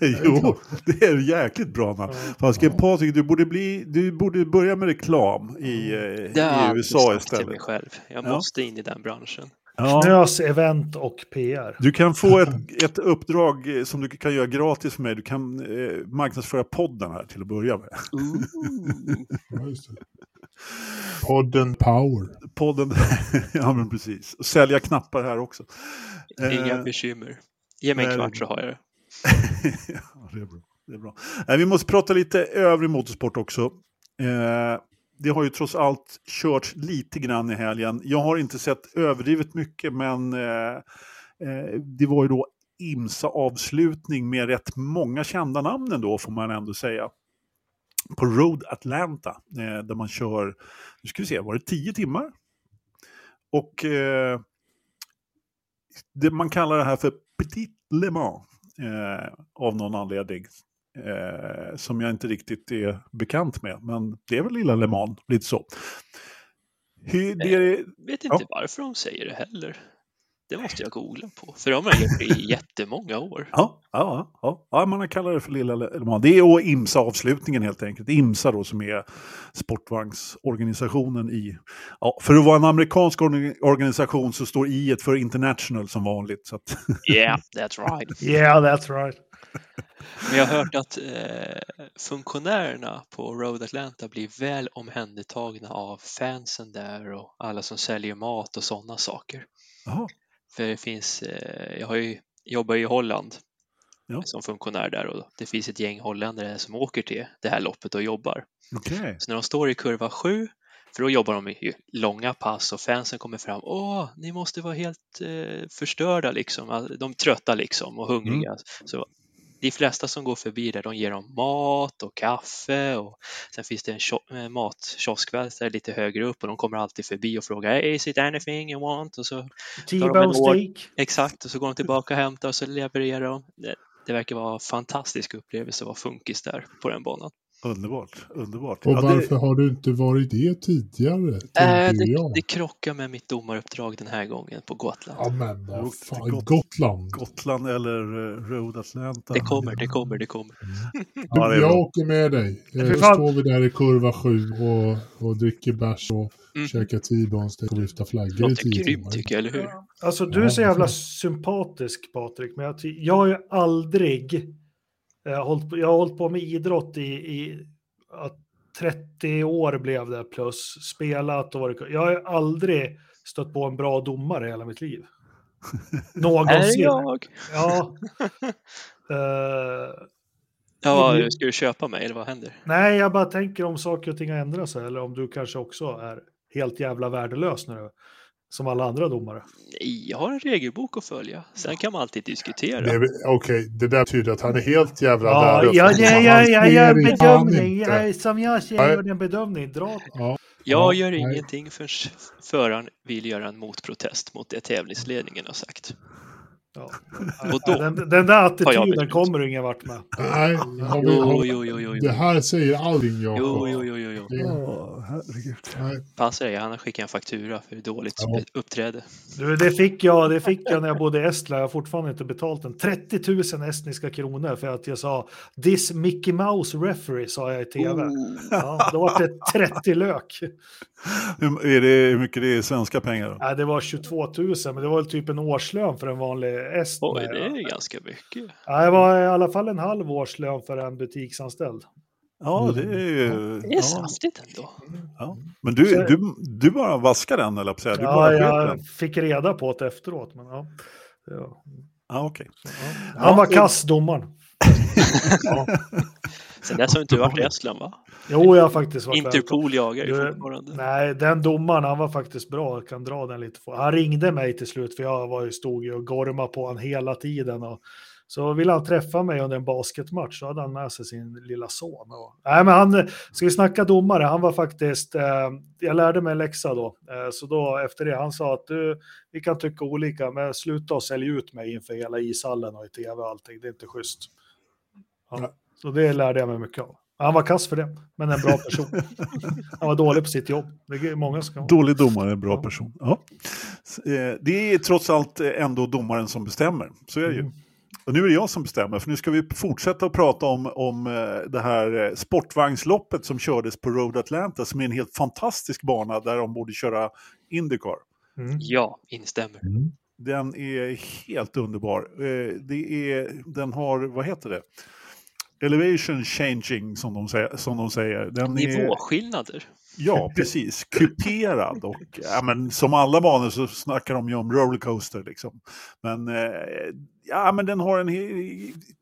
jo, det är ett jäkligt bra namn. Fasiken Patrik, du borde, bli, du borde börja med reklam i, eh, i USA istället. Till mig själv. Jag måste in i den branschen. Ja. Knös event och PR. Du kan få ett, ett uppdrag som du kan göra gratis för mig. Du kan eh, marknadsföra podden här till att börja med. podden Power. Podden, ja men precis. Och sälja knappar här också. Inga eh, bekymmer. Ge mig en kvart så har jag det. ja, det är bra. Det är bra. Eh, vi måste prata lite övrig motorsport också. Eh, det har ju trots allt körts lite grann i helgen. Jag har inte sett överdrivet mycket, men eh, eh, det var ju då IMSA avslutning med rätt många kända namn ändå, får man ändå säga. På Road Atlanta, eh, där man kör, nu ska vi se, var det tio timmar? Och eh, det, man kallar det här för Petit Le Mans eh, av någon anledning eh, som jag inte riktigt är bekant med. Men det är väl lilla Le Mans, lite så. Hur, det, jag vet inte ja. varför de säger det heller. Det måste jag googla på, för de har gjort det i jättemånga år. Ja, ja, ja, ja man har kallat det för Lilla Le Mans. Det är IMSA-avslutningen helt enkelt. IMSA då som är sportvagnsorganisationen i... Ja, för att vara en amerikansk organisation så står I för International som vanligt. Så att... yeah, that's right. yeah, that's right. Men jag har hört att eh, funktionärerna på Road Atlanta blir väl omhändertagna av fansen där och alla som säljer mat och sådana saker. Aha. För det finns, eh, jag har ju, jobbar i Holland ja. som funktionär där och det finns ett gäng holländare som åker till det här loppet och jobbar. Okay. Så när de står i kurva 7 för då jobbar de i långa pass och fansen kommer fram. Åh, ni måste vara helt eh, förstörda liksom. De är trötta liksom och hungriga. Mm. Så de flesta som går förbi där, de ger dem mat och kaffe och sen finns det en eh, matkiosk lite högre upp och de kommer alltid förbi och frågar is it anything you want? Och så T-bone steak. Exakt, och så går de tillbaka och hämtar och så levererar de. Det, det verkar vara en fantastisk upplevelse att vara funkis där på den banan. Underbart, underbart. Och ja, varför det... har du inte varit det tidigare? Äh, det, det krockar med mitt domaruppdrag den här gången på Gotland. Ja, men vad fan, Got Gotland. Gotland eller uh, Road Atlanta. Det kommer, det kommer, det kommer. Mm. ja, jag bra. åker med dig. Då står vi där i kurva sju och, och dricker bärs och mm. käkar T-bones och viftar flaggor i tio grymt tycker jag, eller hur? Alltså du är så jävla sympatisk Patrik, men jag, jag har ju aldrig jag har hållit, jag har hållit på med idrott i, i 30 år blev det plus spelat och varit. Jag har aldrig stött på en bra domare i hela mitt liv. Någonsin. Är jag? Ja. uh, ja, ska du köpa mig eller vad händer? Nej, jag bara tänker om saker och ting har ändrat sig eller om du kanske också är helt jävla värdelös nu som alla andra domare. Jag har en regelbok att följa. Sen kan man alltid diskutera. Okej, okay. det där betyder att han är helt jävla ja, värdelös. Ja, ja, ja, jag gör en bedömning. Jag, som jag ser gör en bedömning. Dra. Ja. Jag gör Nej. ingenting förrän föraren vill göra en motprotest mot det tävlingsledningen har sagt. Ja. Och då den, den där attityden kommer du ingen vart med. Nej, har vi, har, jo, jo, jo, det här säger allting jag Jo, jo, jo, jo. jo. Oh, herregud. Passa dig, han har skickat en faktura för hur dåligt ja. uppträde. Du, det fick, jag, det fick jag när jag bodde i Estland. Jag har fortfarande inte betalt den. 30 000 estniska kronor för att jag sa this Mickey Mouse referee sa jag i tv. Oh. Ja, då var det 30 lök. Hur, är det, hur mycket det är svenska pengar? Då? Ja, det var 22 000, men det var väl typ en årslön för en vanlig est. Oj, det är ganska mycket. Ja, det var i alla fall en halv årslön för en butiksanställd. Ja, det är ju... Det är ja. saftigt ändå. Ja. Men du, du, du bara vaskar den, eller säga. Du ja, bara jag den. fick reda på det efteråt. Men ja. Ja. Ah, okay. Ja. Han var kass, domaren. ja. Sen dess har inte du varit i Estland, va? Jo, jag har faktiskt varit Interpol jagar ju fortfarande. Nej, den domaren, han var faktiskt bra. Jag kan dra den lite. Han ringde mig till slut, för jag var ju, stod ju och gormade på honom hela tiden. Och så ville han träffa mig under en basketmatch, så hade han med sig sin lilla son. Och, nej, men han, ska vi snacka domare, han var faktiskt, eh, jag lärde mig en läxa då, eh, så då efter det, han sa att du, vi kan tycka olika, men sluta och sälja ut mig inför hela ishallen och i tv och allting, det är inte schysst. Ja, så det lärde jag mig mycket av. Han var kass för det, men en bra person. Han var dålig på sitt jobb. Det är många som Dålig domare, bra ja. person. Ja. Eh, det är trots allt ändå domaren som bestämmer, så är det ju. Mm. Och nu är det jag som bestämmer, för nu ska vi fortsätta att prata om, om eh, det här eh, sportvagnsloppet som kördes på Road Atlanta, som är en helt fantastisk bana där de borde köra Indycar. Mm. Ja, instämmer. Mm. Den är helt underbar. Eh, det är, den har, vad heter det? Elevation changing som de säger. Som de säger. Den Nivåskillnader. Är, ja, precis. Kuperad och ja, men som alla banor så snackar de ju om rollercoaster liksom. Men eh, ja, men den har en,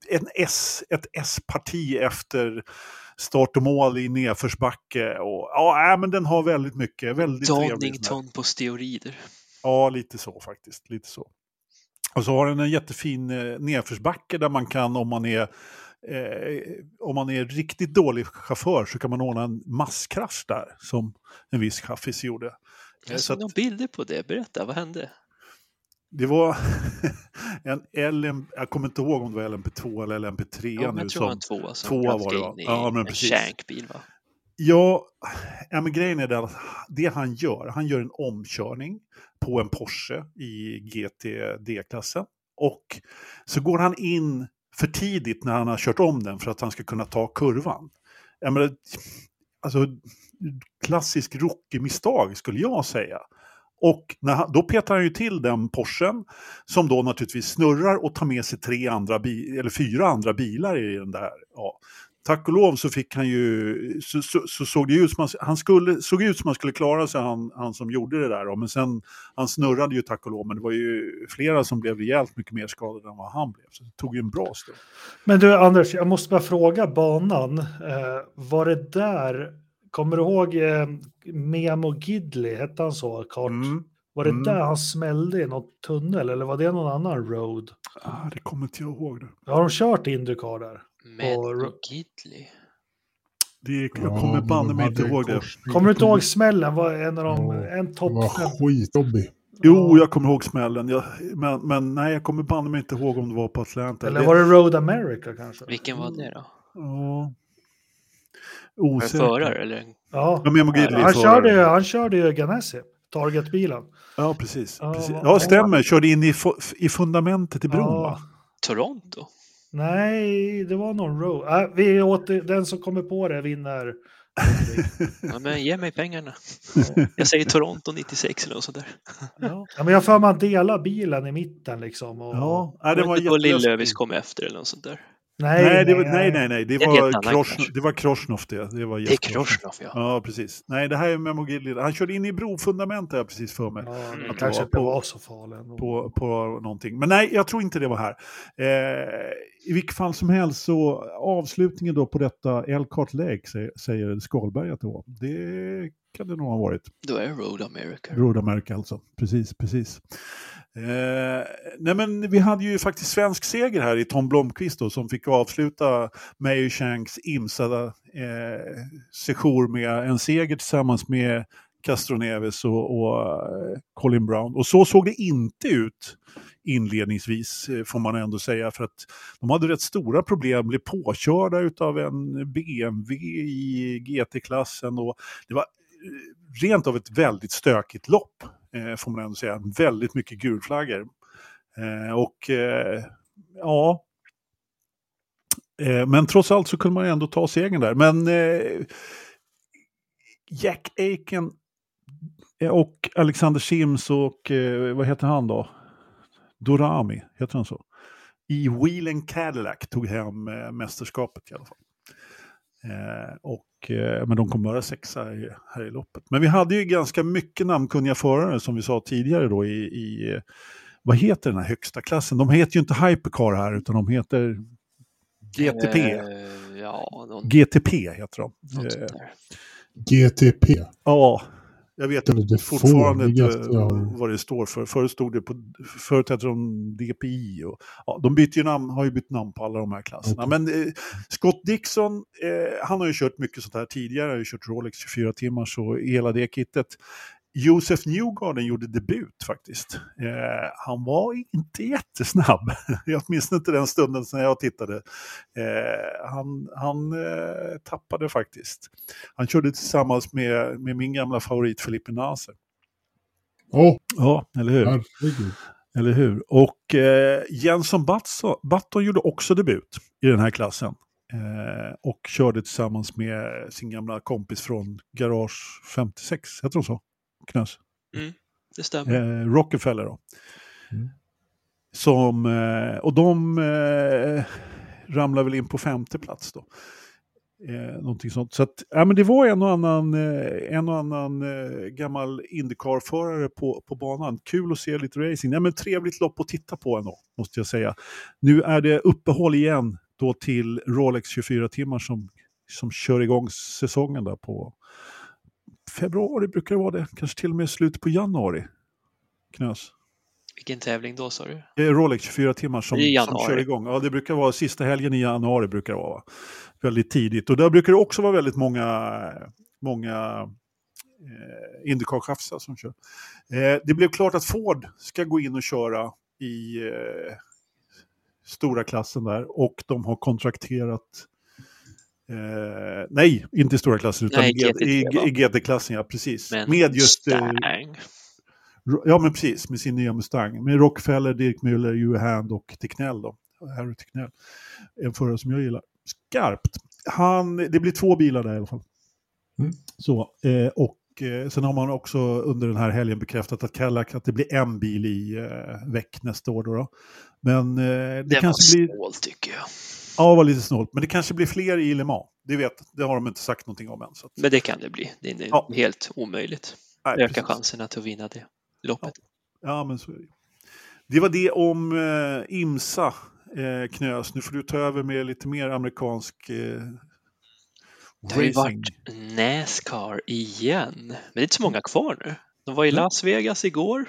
en S, ett S-parti efter start och mål i nedförsbacke. Och, ja, men den har väldigt mycket. Väldigt Donington på steorider. Ja, lite så faktiskt. Lite så. Och så har den en jättefin eh, nedförsbacke där man kan, om man är Eh, om man är riktigt dålig chaufför så kan man ordna en masskrasch där, som en viss chaffis gjorde. Jag såg några bilder på det, berätta, vad hände? Det var en LM, jag kommer inte ihåg om det var LMP2 eller LMP3 ja, nu. Jag tror som, tvåa som tvåa var det va? Ja, men en precis. shankbil va? Ja, ja, men grejen är det att det han gör, han gör en omkörning på en Porsche i GTD-klassen. Och så går han in för tidigt när han har kört om den för att han ska kunna ta kurvan. Jag menar, alltså, klassisk rookie-misstag skulle jag säga. Och när då petar han ju till den Porschen som då naturligtvis snurrar och tar med sig tre andra eller fyra andra bilar i den där. Ja. Tack och lov så fick han ju, så, så, så såg det ut som han, han skulle, såg ut som han skulle klara sig, han, han som gjorde det där. Då. Men sen, han snurrade ju tack och lov, men det var ju flera som blev rejält mycket mer skadade än vad han blev. Så det tog ju en bra stund. Men du Anders, jag måste bara fråga banan. Eh, var det där Kommer du ihåg eh, Memo Gidley, hette han så? Kart? Mm. Var det mm. där han smällde i någon tunnel eller var det någon annan road? Ah, det kommer inte jag ihåg. Det. Har de kört Indycar där? Med Gidley? Det, jag kommer ja, banne mig inte ihåg det. Kommer du inte ihåg smällen? Var en av de, ja, en topp var skitjobbig. Jo, jag kommer ihåg smällen. Jag, men, men nej, jag kommer banne mig inte ihåg om det var på Atlanta. Eller var det Road America kanske? Vilken var det då? Ja. Osäker. Förare eller? Ja, ja men han, körde, han körde ju Ganassi, Target-bilen. Ja, precis. Ja, precis. ja stämmer. Körde in i, i fundamentet i bron, ja. va? Toronto? Nej, det var någon row. Äh, vi åter, den som kommer på det vinner. ja, men ge mig pengarna. Jag säger Toronto 96 eller något sånt där. ja. men jag mig att dela bilen i mitten liksom. Och... Ja, det var jättelöst. Lill-Lövis kom efter eller något sånt där. Nej, nej, det var, nej, nej, nej, det var, Krosh, det var Kroshnov det. Det, var det är Kroshnov, ja. Ja, precis. Nej, det här är Memo Gilly. Han körde in i brofundamentet jag precis för mig. Ja, det att kanske inte var så farligt. På, på någonting. Men nej, jag tror inte det var här. Eh, I vilket fall som helst så avslutningen då på detta Elkhart Lake säger, säger Skalberg att det var. Det kan det nog ha varit. Då är det Road America. Road America alltså, precis, precis. Eh, nej men vi hade ju faktiskt svensk seger här i Tom Blomqvist då, som fick avsluta Mayer Shanks IMSA eh, med en seger tillsammans med Castroneves och, och eh, Colin Brown. Och så såg det inte ut inledningsvis, eh, får man ändå säga, för att de hade rätt stora problem, blev påkörda av en BMW i GT-klassen och det var eh, rent av ett väldigt stökigt lopp eh, får man ändå säga. Väldigt mycket gulflaggor. Eh, och eh, ja, eh, men trots allt så kunde man ändå ta segern där. Men eh, Jack Aiken eh, och Alexander Sims och eh, vad heter han då? Dorami, heter han så? I Wheelen Cadillac tog hem eh, mästerskapet i alla fall. Eh, och, eh, men de kom bara sexa i, här i loppet. Men vi hade ju ganska mycket namnkunniga förare som vi sa tidigare då i, i vad heter den här högsta klassen? De heter ju inte Hypercar här utan de heter GTP. Eh, ja, någon... GTP heter de. GTP? Ja, jag vet det fortfarande inte vad det står för. Förut stod det på, förut hette de DPI och ja, de byter namn, har ju bytt namn på alla de här klasserna. Okay. Men eh, Scott Dixon, eh, han har ju kört mycket sånt här tidigare, har ju kört Rolex 24 timmar så hela det kittet. Josef Newgarden gjorde debut faktiskt. Eh, han var inte jättesnabb, åtminstone inte den stunden när jag tittade. Eh, han han eh, tappade faktiskt. Han körde tillsammans med, med min gamla favorit Felipe Naser. Oh. Ja, eller hur? Herregud. Eller hur? Och eh, Jensson Button gjorde också debut i den här klassen. Eh, och körde tillsammans med sin gamla kompis från Garage 56, heter de så? Knös. Mm, det stämmer. Eh, Rockefeller då. Mm. Som, eh, och de eh, ramlar väl in på femte plats då. Eh, någonting sånt. Så att, ja, men det var en och annan, eh, en och annan eh, gammal Indycar-förare på, på banan. Kul att se lite racing. Ja, men trevligt lopp att titta på ändå, måste jag säga. Nu är det uppehåll igen då till Rolex 24 timmar som, som kör igång säsongen där på, februari brukar det vara det, kanske till och med slutet på januari. Knös. Vilken tävling då sa du? Det är Rolex 24 timmar som, som kör igång. Ja, det brukar vara sista helgen i januari brukar det vara. Väldigt tidigt. Och där brukar det också vara väldigt många, många eh, Indycar-chasser som kör. Eh, det blev klart att Ford ska gå in och köra i eh, stora klassen där och de har kontrakterat Eh, nej, inte i stora klasser utan nej, i, i, i GT-klassen, ja precis. Men med just... Eh, ja, men precis, med sin nya Mustang. Med Rockefeller, Dirk Müller, Hugh Hand och Ticknell då. Harry Ticknell. En förare som jag gillar. Skarpt. Han, det blir två bilar där i alla fall. Mm. Så, eh, och eh, sen har man också under den här helgen bekräftat att Cadillac, att det blir en bil i eh, veck nästa år. Då, då. Men eh, det, det kanske blir... snålt tycker jag. Ja, det var lite snålt. Men det kanske blir fler i Le Mans. Det, vet, det har de inte sagt någonting om än. Att... Men det kan det bli. Det är ja. helt omöjligt. Nej, Öka precis. chanserna att vinna det loppet. Ja. ja, men så är det. Det var det om eh, IMSA, eh, Knös. Nu får du ta över med lite mer amerikansk eh, Det har ju varit Nascar igen. Men det är inte så många kvar nu. De var i Las Vegas igår.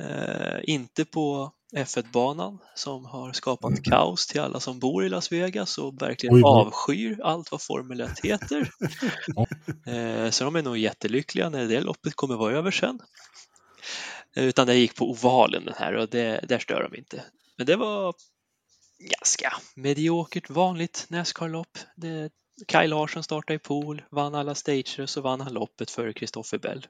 Eh, inte på F1-banan som har skapat mm. kaos till alla som bor i Las Vegas och verkligen Oj, avskyr allt vad Formel 1 heter. eh, så de är nog jättelyckliga när det loppet kommer vara över sen. Eh, utan det gick på ovalen den här och det, där stör de inte. Men det var ganska mediokert vanligt Nascar-lopp. Kyle Larsson startade i pool, vann alla stager och så vann han loppet för Christopher Bell.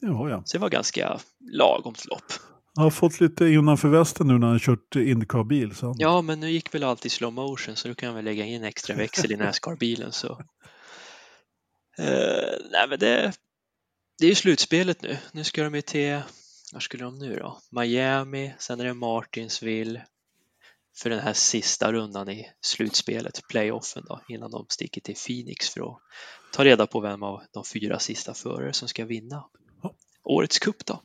Ja, ja. Så det var ganska lagomt lopp. Han har fått lite innanför västen nu när han kört Indycar-bil. Så. Ja, men nu gick väl allt i slow motion så då kan han väl lägga in extra växel i Nascar-bilen. Så. Uh, nej, men det, det är ju slutspelet nu. Nu ska de ju till, var skulle de nu då? Miami, sen är det Martinsville, för den här sista rundan i slutspelet, playoffen då, innan de sticker till Phoenix för att ta reda på vem av de fyra sista förare som ska vinna årets cup då.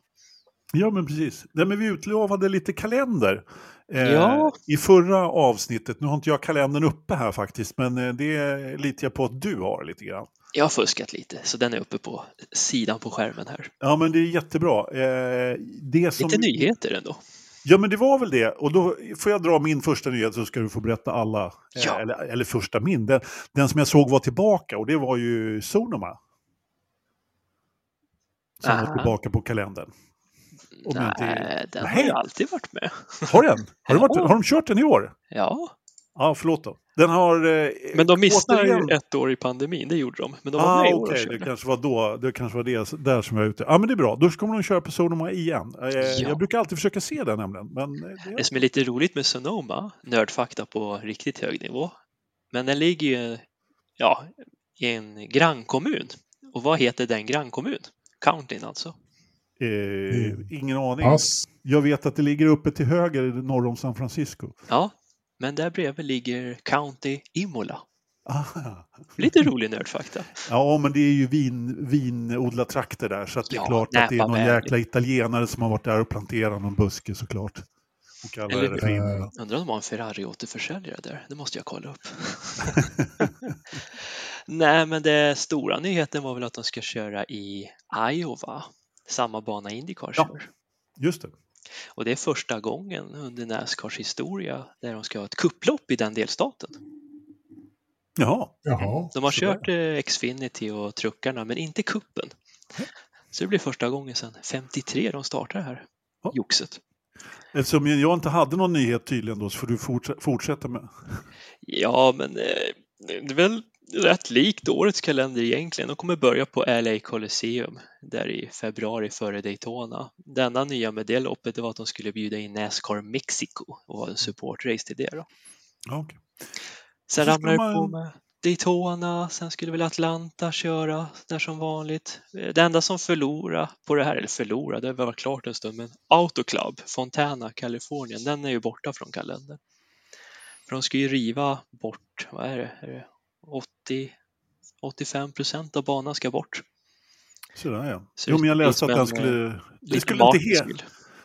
Ja, men precis. Nej, men vi utlovade lite kalender eh, ja. i förra avsnittet. Nu har inte jag kalendern uppe här faktiskt, men eh, det litar jag på att du har lite grann. Jag har fuskat lite, så den är uppe på sidan på skärmen här. Ja, men det är jättebra. Eh, det som... Lite nyheter ändå. Ja, men det var väl det. Och då får jag dra min första nyhet så ska du få berätta alla. Eh, ja. Eh, eller, eller första min. Den, den, som jag såg var tillbaka och det var ju Sonoma. Som Aha. var tillbaka på kalendern. Om Nej, inte... den Nej. har ju alltid varit med. Har den? Har, ja. varit, har de kört den i år? Ja. Ja, förlåt då. Den har... Eh, men de missade återigen... ett år i pandemin, det gjorde de. Men de var ah, med i år okay. Det kanske var då, det kanske var det där som jag var ute. Ja, men det är bra. Då kommer de köra på Sonoma igen. Eh, ja. Jag brukar alltid försöka se den nämligen. Men det... det som är lite roligt med Sonoma, nördfakta på riktigt hög nivå, men den ligger ju ja, i en grannkommun. Och vad heter den grannkommun? Countyn alltså. Eh. Ingen aning. Pass. Jag vet att det ligger uppe till höger norr om San Francisco. Ja, men där bredvid ligger County Imola. Aha. Lite rolig nördfakta. Ja, men det är ju vin, vinodlartrakter där så det är ja, klart att det är någon jäkla italienare som har varit där och planterat någon buske såklart. Och Eller, det äh, undrar om de har en Ferrari-återförsäljare där. Det måste jag kolla upp. Nej, men det stora nyheten var väl att de ska köra i Iowa, samma bana Indycar kör. Ja, just det. Och det är första gången under Nascars historia där de ska ha ett kupplopp i den delstaten. Jaha. Jaha de har kört där. Xfinity och truckarna men inte kuppen. Så det blir första gången sedan 53 de startar här ja. joxet. Eftersom jag inte hade någon nyhet tydligen då så får du fortsätta med. Ja, men eh, det är väl rätt likt årets kalender egentligen. De kommer börja på LA Coliseum där i februari före Daytona. Denna nya med det loppet var att de skulle bjuda in Nascar Mexico och ha en supportrace till det. Då. Okay. Sen ramlar det man... på med Daytona, sen skulle väl Atlanta köra där som vanligt. Det enda som förlorade på det här, eller förlorade, det var klart en stund, men Autoclub, Fontana, Kalifornien, den är ju borta från kalendern. För de ska ju riva bort, vad är det, är det 80, 85 procent av banan ska bort. Sådär ja. Så jo, men jag läste att den skulle... Det skulle, inte he,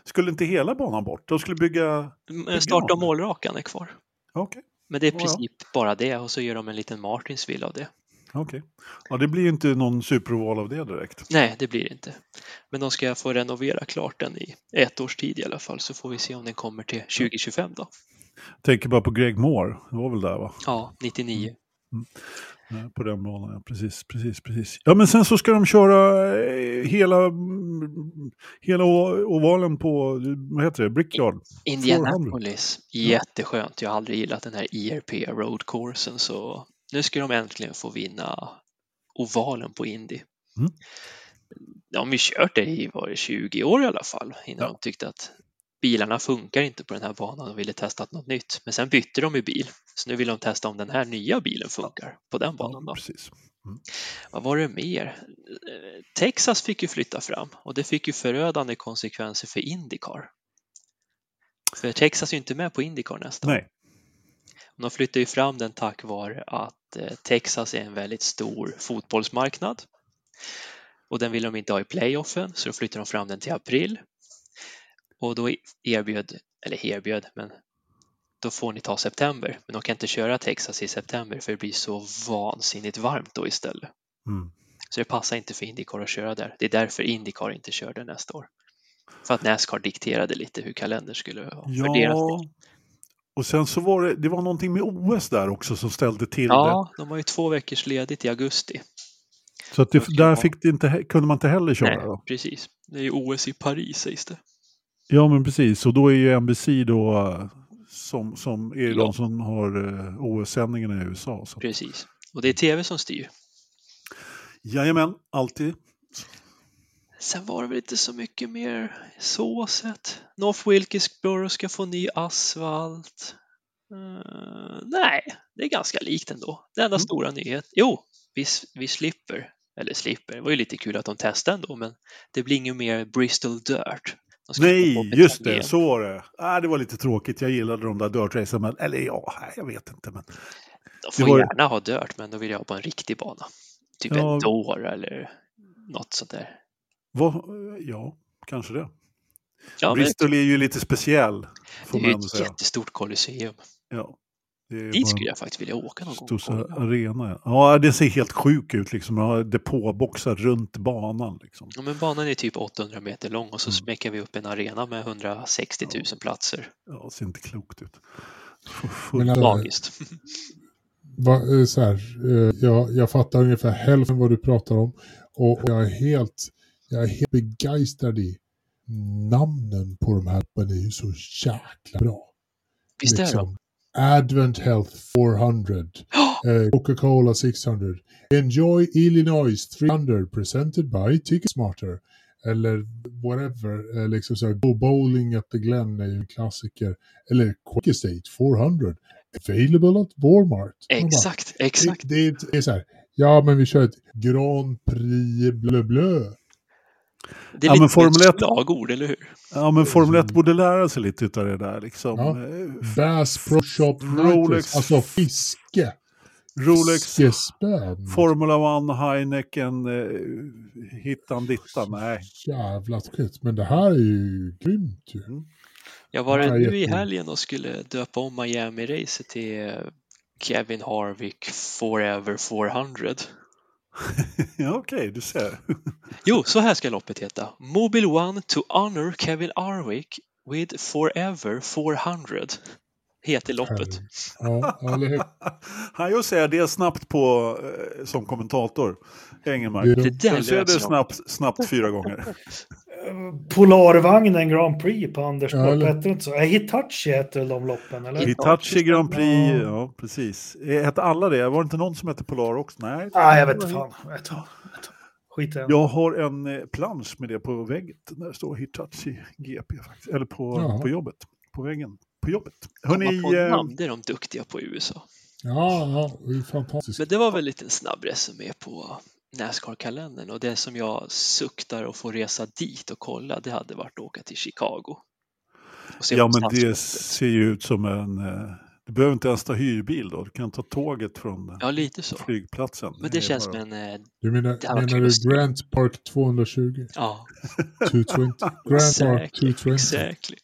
skulle inte hela banan bort? De skulle bygga... bygga Start och målrakan är kvar. Okay. Men det är i princip ja. bara det och så gör de en liten Martinsville av det. Okej. Okay. Ja, det blir inte någon superoval av det direkt. Nej, det blir det inte. Men de ska få renovera klart den i ett års tid i alla fall så får vi se om den kommer till 2025 då. Tänker bara på Greg Moore, det var väl där va? Ja, 99. Mm. På den banan, ja. Precis, precis, precis. Ja, men sen så ska de köra eh, hela, hela ovalen på, vad heter det, Brickyard? Indianapolis. Jätteskönt. Jag har aldrig gillat den här ERP Road Coursen så nu ska de äntligen få vinna ovalen på Indy. Mm. De har ju kört det i var det 20 år i alla fall innan ja. de tyckte att bilarna funkar inte på den här banan och ville testa något nytt. Men sen bytte de ju bil, så nu vill de testa om den här nya bilen funkar på den banan. Då. Mm. Vad var det mer? Texas fick ju flytta fram och det fick ju förödande konsekvenser för Indycar. För Texas är ju inte med på Indycar nästa Nej. De flyttar ju fram den tack vare att eh, Texas är en väldigt stor fotbollsmarknad och den vill de inte ha i playoffen så då flyttar de fram den till april och då erbjöd, eller erbjöd, men då får ni ta september. Men de kan inte köra Texas i september för det blir så vansinnigt varmt då istället. Mm. Så det passar inte för Indycar att köra där. Det är därför Indycar inte körde nästa år. För att Nascar dikterade lite hur kalendern skulle vara ja. Och sen så var det, det var någonting med OS där också som ställde till ja, det. Ja, de har ju två veckors ledigt i augusti. Så att det, där fick det inte, kunde man inte heller köra? Nej, då. precis. Det är ju OS i Paris sägs det. Ja, men precis. Och då är ju NBC då som, som är ja. de som har uh, OS-sändningarna i USA. Så. Precis. Och det är tv som styr. Jajamän, alltid. Sen var det väl inte så mycket mer så sett. North Wilkesboro ska få ny asfalt. Uh, nej, det är ganska likt ändå. Det enda mm. stora nyhet, jo, vi, vi slipper, eller slipper, det var ju lite kul att de testade ändå, men det blir inget mer Bristol Dirt. Nej, just det, så var det. Ah, det var lite tråkigt, jag gillade de där dirt men eller ja, jag vet inte. Men... De får var... gärna ha dirt, men då vill jag ha på en riktig bana. Typ ja. en dår eller något sånt där. Va? Ja, kanske det. Ja, Bristol men... är ju lite speciell. det är ju ett säga. jättestort kolosseum. Ja. Dit skulle jag faktiskt vilja åka någon Stosa gång. arena, ja. det ser helt sjuk ut liksom. Har depåboxar runt banan. Liksom. Ja, men banan är typ 800 meter lång och så mm. smäcker vi upp en arena med 160 000 ja. platser. Ja, det ser inte klokt ut. Men, alltså, Magiskt. Va, eh, så här, eh, jag, jag fattar ungefär hälften vad du pratar om och jag är helt, jag är helt begeistrad i namnen på de här är ju så jäkla bra. Visst är liksom, de? Advent Health 400, uh, Coca-Cola 600, Enjoy Illinois 300 presented by Ticketsmarter eller whatever, uh, liksom så här, Go Bowling at the Glen är ju en klassiker, eller Quick Estate 400, available at Walmart. Exakt, bara, exakt. Det, det, det, är så här, ja men vi kör ett Grand Prix blö blö. Det är ja, lite men Formel 1, slagord, eller hur? Ja, men Formel 1 borde lära sig lite av det där. Liksom. Ja. Bass Pro Shop Rolex. Alltså fiske. Rolex, Fiskespön. Formula 1, Heineken, eh, hittan dittan. Nej. Jävla skit. Men det här är ju grymt ju. Mm. Jag var det nu i helgen och skulle döpa om Miami-racet till Kevin Harvick Forever 400. ja, okej, okay, du ser. jo, så här ska loppet heta. Mobile One to honor Kevin Arwick with Forever 400 heter loppet. Ja, eller hur? Han just säger det snabbt på eh, som kommentator. Engelmark. Det, det jag ser det snabbt, snabbt fyra gånger. Polarvagnen Grand Prix på Anderstorp, ja, hette det inte så? Hitachi heter de loppen, eller? Hitachi Grand Prix, ja, ja precis. Hette alla det? Var det inte någon som hette Polar också? Nej. Ah, jag vet inte fan. Skit Jag har en eh, plansch med det på väggen där det står Hitachi GP faktiskt. Eller på, ja. på jobbet. På väggen. På jobbet. Hörrni, på eh, namn, det är de duktiga på i USA. Ja, ja, det är fantastiskt. Men det var väl en liten snabb resumé på Nascar-kalendern och det som jag suktar att få resa dit och kolla det hade varit att åka till Chicago. Ja men det ser ju ut som en, eh, du behöver inte ens ta hyrbil då, du kan ta tåget från ja, lite så. flygplatsen. Men det, det känns bara... som en... Eh, du menar, menar du Grant Park 220? Ja. 220. Grant Park 220. Exactly.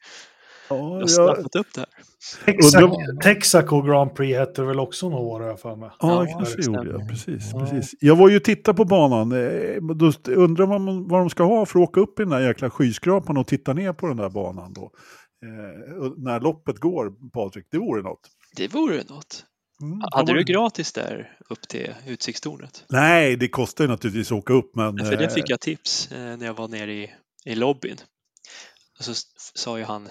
Ja, jag har snappat upp det här. Texaco, Texaco Grand Prix hette det väl också några år, jag för mig. Ja, ja kanske gjorde jag. Precis, ja. precis. Jag var ju och tittade på banan. Eh, då undrar man vad de ska ha för att åka upp i den där jäkla skyskrapan och titta ner på den där banan då. Eh, när loppet går, Patrik, det vore något. Det vore något. Mm, Hade du gratis där upp till utsiktstornet? Nej, det kostar ju naturligtvis att åka upp. Men, för det fick jag tips eh, när jag var nere i, i lobbyn. Och så sa ju han,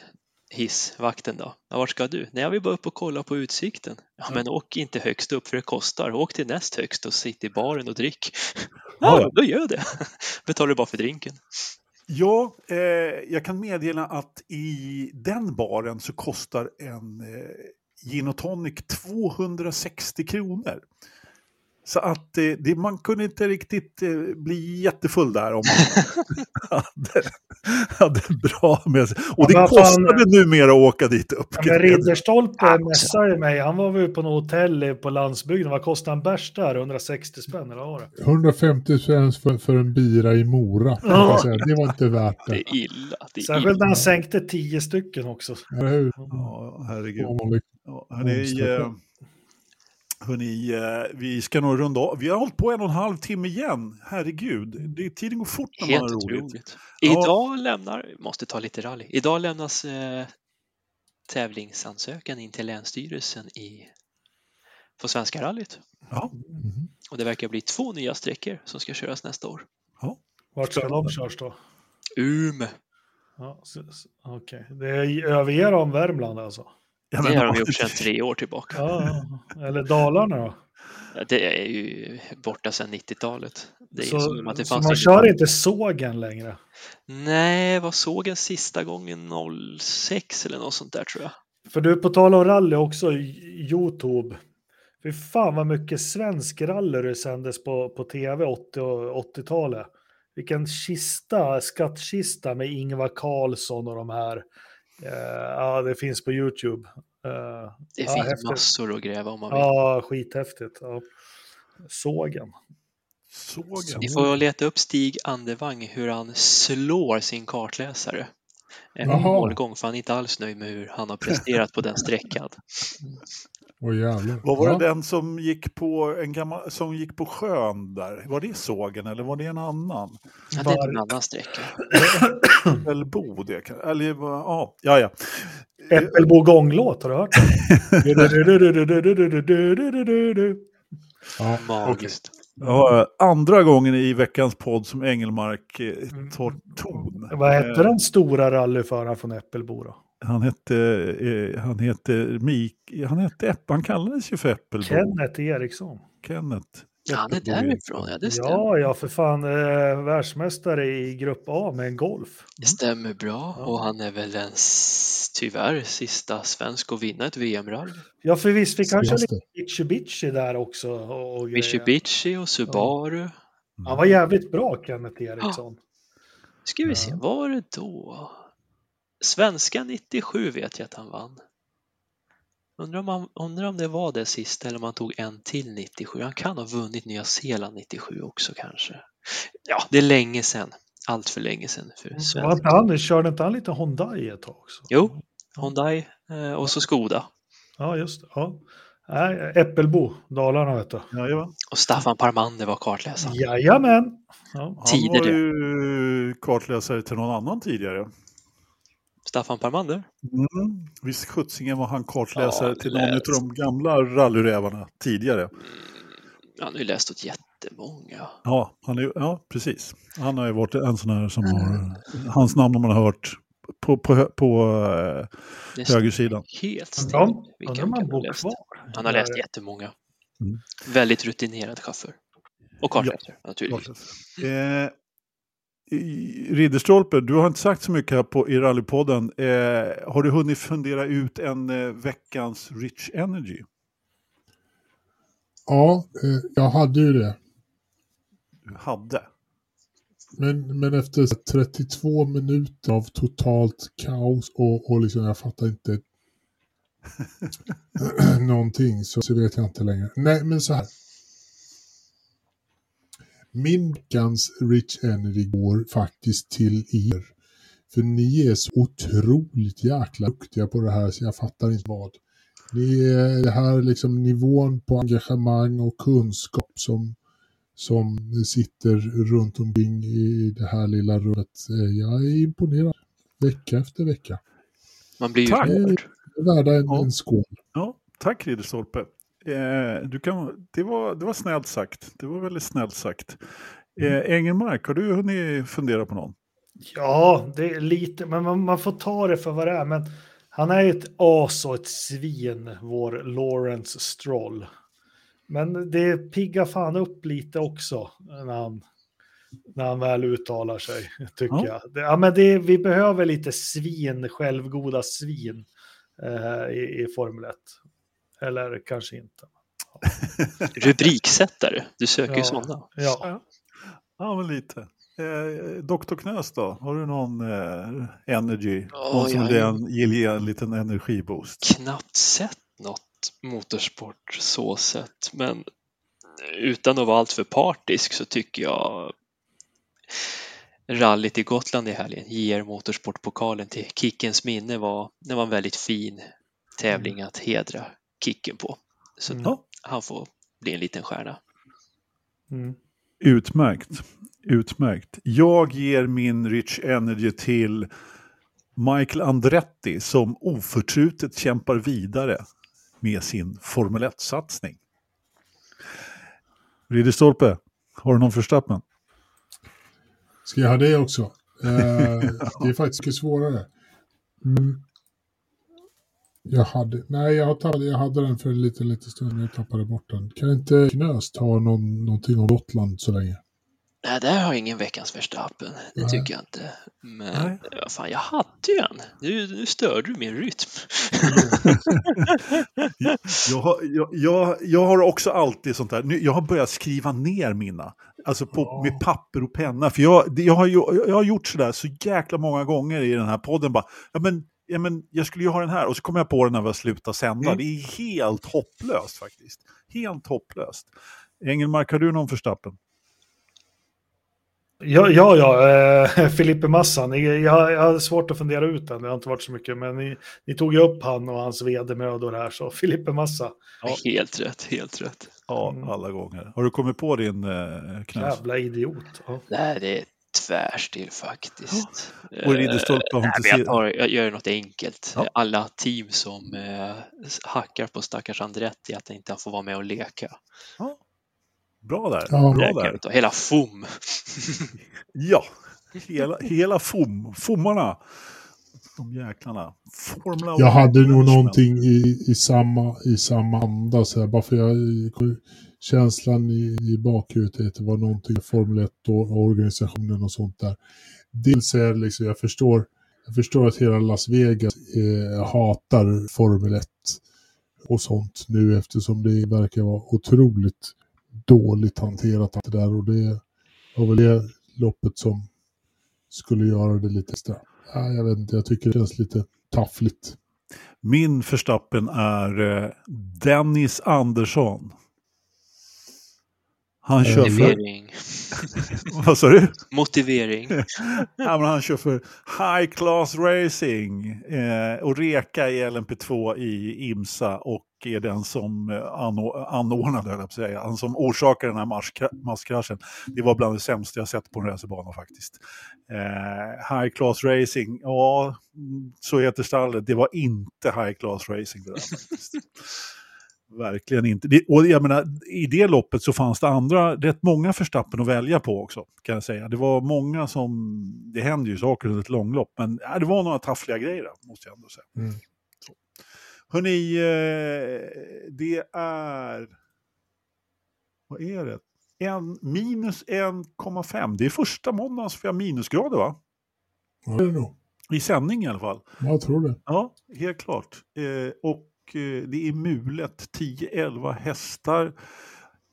hissvakten då. Ja, vart ska du? Nej, jag vill bara upp och kolla på utsikten. Ja, men åk inte högst upp för det kostar. Åk till näst högst och sitt i baren och drick. Ja, då gör det. Betalar du bara för drinken. Ja, eh, jag kan meddela att i den baren så kostar en eh, gin och tonic 260 kronor. Så att eh, det, man kunde inte riktigt eh, bli jättefull där om man hade, hade bra med sig. Och det kostade fan, numera att åka dit upp. Ja, men Ridderstolpe messade mig, han var väl på något hotell på landsbygden, vad kostade en bärs där? 160 spänn eller vad var det? 150 spänn för, för en bira i Mora. Ja. Det var inte värt det. Det är illa. Det är Särskilt när han sänkte 10 stycken också. Ja, herregud. Ja, herregud. Ja, hörni, Hörrni, eh, vi ska nog runda av. Vi har hållit på en och en halv timme igen. Herregud, det, tiden går fort när Helt man har roligt. otroligt. Idag lämnar, måste ta lite rally, idag lämnas eh, tävlingsansökan in till Länsstyrelsen i, på Svenska rallyt. Ja. Mhm. Och det verkar bli två nya sträckor som ska köras nästa år. Vart ska de körs då? Ume, Ja, Okej, det är över om Värmland alltså? Ja, det men- har de gjort sedan tre år tillbaka. Ja, eller Dalarna då? Ja, Det är ju borta sedan 90-talet. Det är Så, som att det så man kör inte sågen längre? Nej, vad såg jag sista gången? 06 eller något sånt där tror jag. För du, på tal om rally också, Youtube. Fy fan vad mycket svensk rally det sändes på, på tv 80 och 80-talet. Vilken kista, skattkista med Ingvar Carlsson och de här. Eh, ja, det finns på Youtube. Eh, Det ja, finns häftigt. massor att gräva om man vill. Ja, skithäftigt. Ja. Sågen. Sågen. Ni får leta upp Stig Andevang hur han slår sin kartläsare. En målgång, för han är inte alls nöjd med hur han har presterat på den sträckan. Jävlar. Vad var Ja. det den som gick på en gammal, som gick på sjön där? Var det sågen eller var det en annan? Ja, det är en annan sträcka. Äppelbo det kan, eller ja, ja, ja. Äppelbo gånglåt, har du hört den? Ja. Magiskt. Ja, andra gången i veckans podd som Engelmark eh, tar ton. Vad hette den stora rallyföraren från Äppelbo då? Han hette, eh, han hette Mik, han hette Äpp, han kallades ju för Äppelbo. Kenneth Eriksson. Kenneth. Han är därifrån, ja det stämmer. Ja, ja, för fan. Eh, världsmästare i grupp A med en Golf. Det stämmer bra. Ja. Och han är väl den tyvärr sista svensk att vinna ett VM-rally. Ja, för visst fick han köra lite Mitsubishi där också. Och. Mitsubishi och Subaru. Han var jävligt bra, Kenneth Eriksson. Ska vi se, Ja. vad var det då? Svenska 97 vet jag att han vann. Undrar om, han, undrar om det var det sista eller om han tog en till 97. Han kan ha vunnit Nya Zeeland 97 också kanske. Ja, det är länge sedan. Allt för länge sedan för svensk. han, körde inte han lite Hyundai ett tag också? Jo, Hyundai eh, och så Skoda. Ja, just det. Ja. Nej, Äppelbo, Dalarna vet du. Jajamän. Och Staffan Parmander var kartläsaren. Jajamän. Ja. Han Tider var ju kartläsare till någon annan tidigare. Staffan Parmander? Mm. Visst sjuttsingen var han kartläsare Ja, till någon av de gamla rallyrävarna tidigare. Han har ju läst åt jättemånga. Ja, han är, ja, precis. Han har ju varit en sån här som har... Hans namn har man hört på, på, på eh, är högersidan. helt still. Om han han bor läst. Han har läst jättemånga. Mm. Väldigt rutinerad chaufför. Och kartläsare naturligtvis. Eh, Ridderstolpe, du har inte sagt så mycket här på, i rallypodden. Eh, har du hunnit fundera ut en eh, veckans Rich Energy? Ja, eh, jag hade ju det. Du hade? Men, men efter 32 minuter av totalt kaos och, och liksom jag fattar inte någonting så, så vet jag inte längre. Nej, men så här. Min veckans Rich Energy går faktiskt till er. För ni är så otroligt jäkla duktiga på det här så jag fattar inte vad. Ni är det här liksom nivån på engagemang och kunskap som, som sitter runt omkring i det här lilla rummet. Eh, Jag är imponerad vecka efter vecka. Man blir ju Tack. är värda en, Ja. en skål. Ja, tack Ridderstolpe. Eh, du kan, det, var, det var snällt sagt. Det var väldigt snällt sagt. Eh, Engelmark, har du hunnit fundera på någon? Ja, det är lite, men man, man får ta det för vad det är. Men han är ju ett as och ett svin, vår Lawrence Stroll. Men det piggar fan upp lite också när han, när han väl uttalar sig, tycker Ja. jag. Det, ja, men det, vi behöver lite svin, självgoda svin eh, i, i Formel 1. Eller kanske inte. Rubriksättare, du söker ju Ja. sådana. Ja. Ja, men lite. Eh, Dr. Knös då? Har du någon eh, energy? Ja, någon som jag vill ge en, vill ge en liten energiboost? Knappt sett något motorsport så sett, men utan att vara alltför partisk så tycker jag rallyt i Gotland i helgen, JR Motorsportpokalen till Kickens minne var, det var en väldigt fin tävling att hedra Kicken på. Så mm. han får bli en liten stjärna. Mm. Utmärkt. Utmärkt. Jag ger min Rich Energy till Michael Andretti som oförtrutet kämpar vidare med sin Formel 1-satsning. Ridderstolpe, har du någon förstappen? Ska jag ha det också? Eh, det är faktiskt svårare. Mm. Jag hade, nej, jag, tappade, jag hade den för en liten, liten stund, men jag tappade bort den. Kan inte Knöst ha någon, någonting om Gotland så länge? Nej, där har jag ingen veckans Verstappen. Det Nej. tycker jag inte. Men vad fan, jag hade ju en. Nu, nu stör du min rytm. jag, har, jag, jag, jag, har också alltid sånt där. Jag har börjat skriva ner mina. Alltså på, oh. med papper och penna. För jag, jag, har, jag har gjort sådär så jäkla många gånger i den här podden. Bara, ja, men, ja, men jag skulle ju ha den här. Och så kom jag på den när vi slutade sända. Mm. Det är helt hopplöst faktiskt. Helt hopplöst. Engelmark, har du någon förstappen? Ja, ja, ja eh, Filippe Massan. Jag, jag har svårt att fundera ut den, det har inte varit så mycket, men ni, ni tog ju upp han och hans vedermödor här, så Filippe Massa. Ja. Helt rätt, helt rätt. Ja, mm. alla gånger. Har du kommit på din eh, knäs? Jävla idiot. Ja. Nej, det är tvärstil faktiskt. Och Ridderstolpe har inte jag, tar, jag gör något enkelt. Ja. Alla team som eh, hackar på stackars Andretti att inte får vara med och leka. Ja. Bra där. Ja. Bra där. Hela FOM. ja, hela, hela FOM. FOMarna. De jäklarna. Formula jag hade nog någonting i, i, samma, i samma anda. Så här, bara för jag, känslan i, i bakhuvudet att det var någonting i Formel 1 och organisationen och sånt där. Dels är det liksom, jag förstår, jag förstår att hela Las Vegas eh, hatar Formel 1 och sånt nu eftersom det verkar vara otroligt dåligt hanterat det där och det var väl det loppet som skulle göra det lite extra. Ja, jag vet inte, jag tycker det känns lite taffligt. Min förstappen är eh, Dennis Andersson. Han kör Motivering. För... Vad sa du? Motivering. ja, men han kör för High Class Racing eh, och reka i LMP2 i IMSA och är den som eh, anordnade, eller säga, han som orsakar den här masskraschen. Det var bland det sämsta jag sett på en racerbana faktiskt. Eh, high Class Racing, ja, så heter stallet. Det var inte High Class Racing det där faktiskt. Verkligen inte. Det, och jag menar, I det loppet så fanns det andra, rätt många förstappen att välja på också. kan jag säga. Det var många som, det händer ju saker under ett långlopp, men ja, det var några taffliga grejer måste jag ändå säga. Mm. Hörni, eh, det är, vad är det? En, minus 1,5. Det är första måndagen som vi har minusgrader va? Ja, det är nog. I sändning i alla fall. Jag tror det. Ja, helt klart. Eh, och Eh, det är mulet, 10-11 hästar.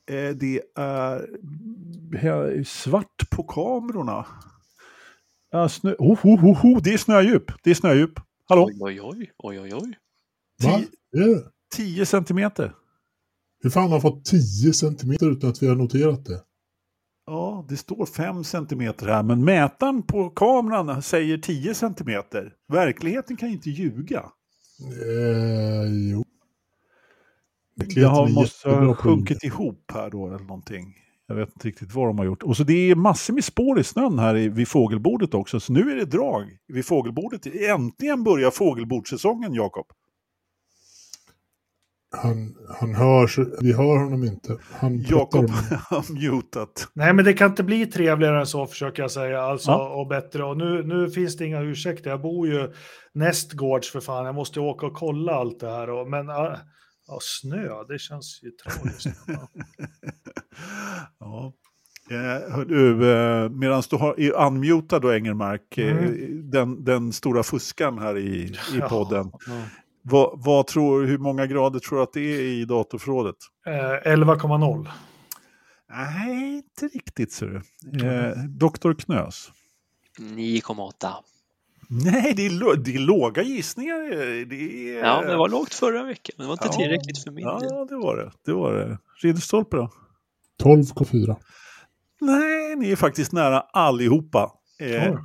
Eh, det är svart på kamerorna. snö, oh, oh, oh, oh, det är snödjup. Det är snödjup. Hallå? Oj, oj, oj, oj, oj. 10 centimeter. Hur fan har man fått 10 centimeter utan att vi har noterat det? Ja, det står 5 centimeter här, men mätaren på kameran säger 10 centimeter. Verkligheten kan inte ljuga. Eh, jo. Det måste ha sjunkit ihop här då eller någonting. Jag vet inte riktigt vad de har gjort. Och så det är massor med spår i snön här vid fågelbordet också. Så nu är det drag vid fågelbordet. Äntligen börjar fågelbordssäsongen, Jakob. Han, han hörs, vi hör honom inte. Han Jakob har mutat. Nej, men det kan inte bli trevligare än så försöker jag säga. Alltså, ja. och bättre. Och nu, nu finns det inga ursäkter. Jag bor ju nästgårds för fan. Jag måste åka och kolla allt det här. Och, men ja, snö, det känns ju tragiskt. ja. Eh, du, eh, medan du har, är unmutad då Engelmark, eh, mm. den, den stora fuskan här i, i podden. Ja, ja. Vad, vad, tror, hur många grader tror du att det är i datorförrådet? Eh, 11,0. Nej, inte riktigt ser du. Eh, Doktor Knös. 9,8. Nej, det är, det är låga gissningar. Det är... Ja, det var lågt förra veckan. Det var inte ja, tillräckligt för min Ja, det var det. det, var det. Ridderstolpe då? 12,4. Nej, ni är faktiskt nära allihopa. Eh, mm.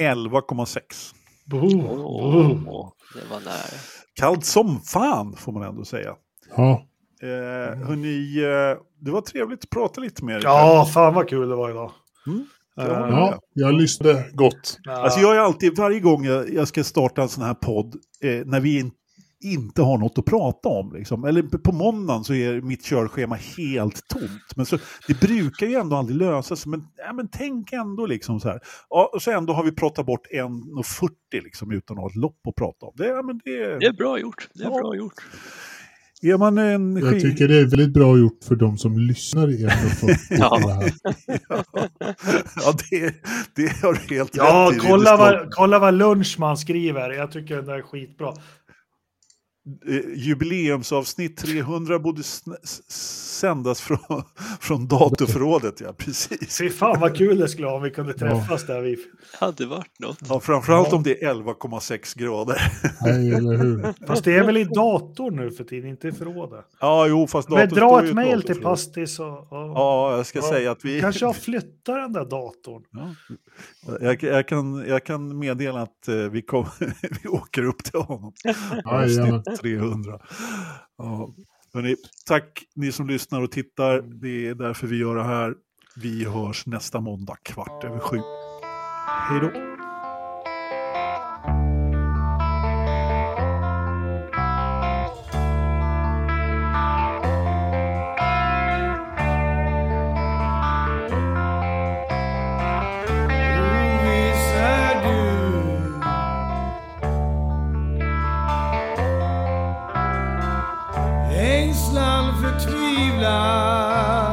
11,6. Oh, oh, det var nära. Kallt som fan får man ändå säga. Ja. Eh, hörni, eh, det var trevligt att prata lite med er. Ja, fan vad kul det var idag. Mm. Ja, ja, jag lyssnade gott. Alltså jag är alltid, varje gång jag, jag ska starta en sån här podd, eh, när vi in, inte har något att prata om. Liksom. Eller på måndagen så är mitt körschema helt tomt. Men så, det brukar ju ändå aldrig lösa sig. Men, ja, men tänk ändå liksom så här. Ja, och så ändå har vi pratat bort 1,40 liksom, utan att ha ett lopp att prata om. Det, ja, men det, det är bra gjort. Det är ja. bra gjort. Är man en Jag tycker det är väldigt bra gjort för de som lyssnar i 1,40 ja. ja, det, det har du helt ja, rätt i. Kolla vad, kolla vad Lunchman skriver. Jag tycker det är skitbra. Eh, jubileumsavsnitt 300 borde sändas från, från datorförrådet, ja precis. Fy fan vad kul det skulle vara om vi kunde träffas ja. där. Vi... Det hade varit något. Ja, framförallt ja. om det är 11,6 grader. Nej, eller hur. Fast det är väl i dator nu för tiden, inte i förrådet. Ja, jo, fast datorn Men dra ett mejl till Pastis och, och, Ja, jag ska ja. säga att vi... Kanske jag flyttar den där datorn. Ja. Jag, jag, kan, jag kan meddela att uh, vi, kom, vi åker upp till honom. Avsnitt 300. Ja. Hörrni, tack ni som lyssnar och tittar. Det är därför vi gör det här. Vi hörs nästa måndag kvart över sju. Hej då! Ängslan förtvivlar.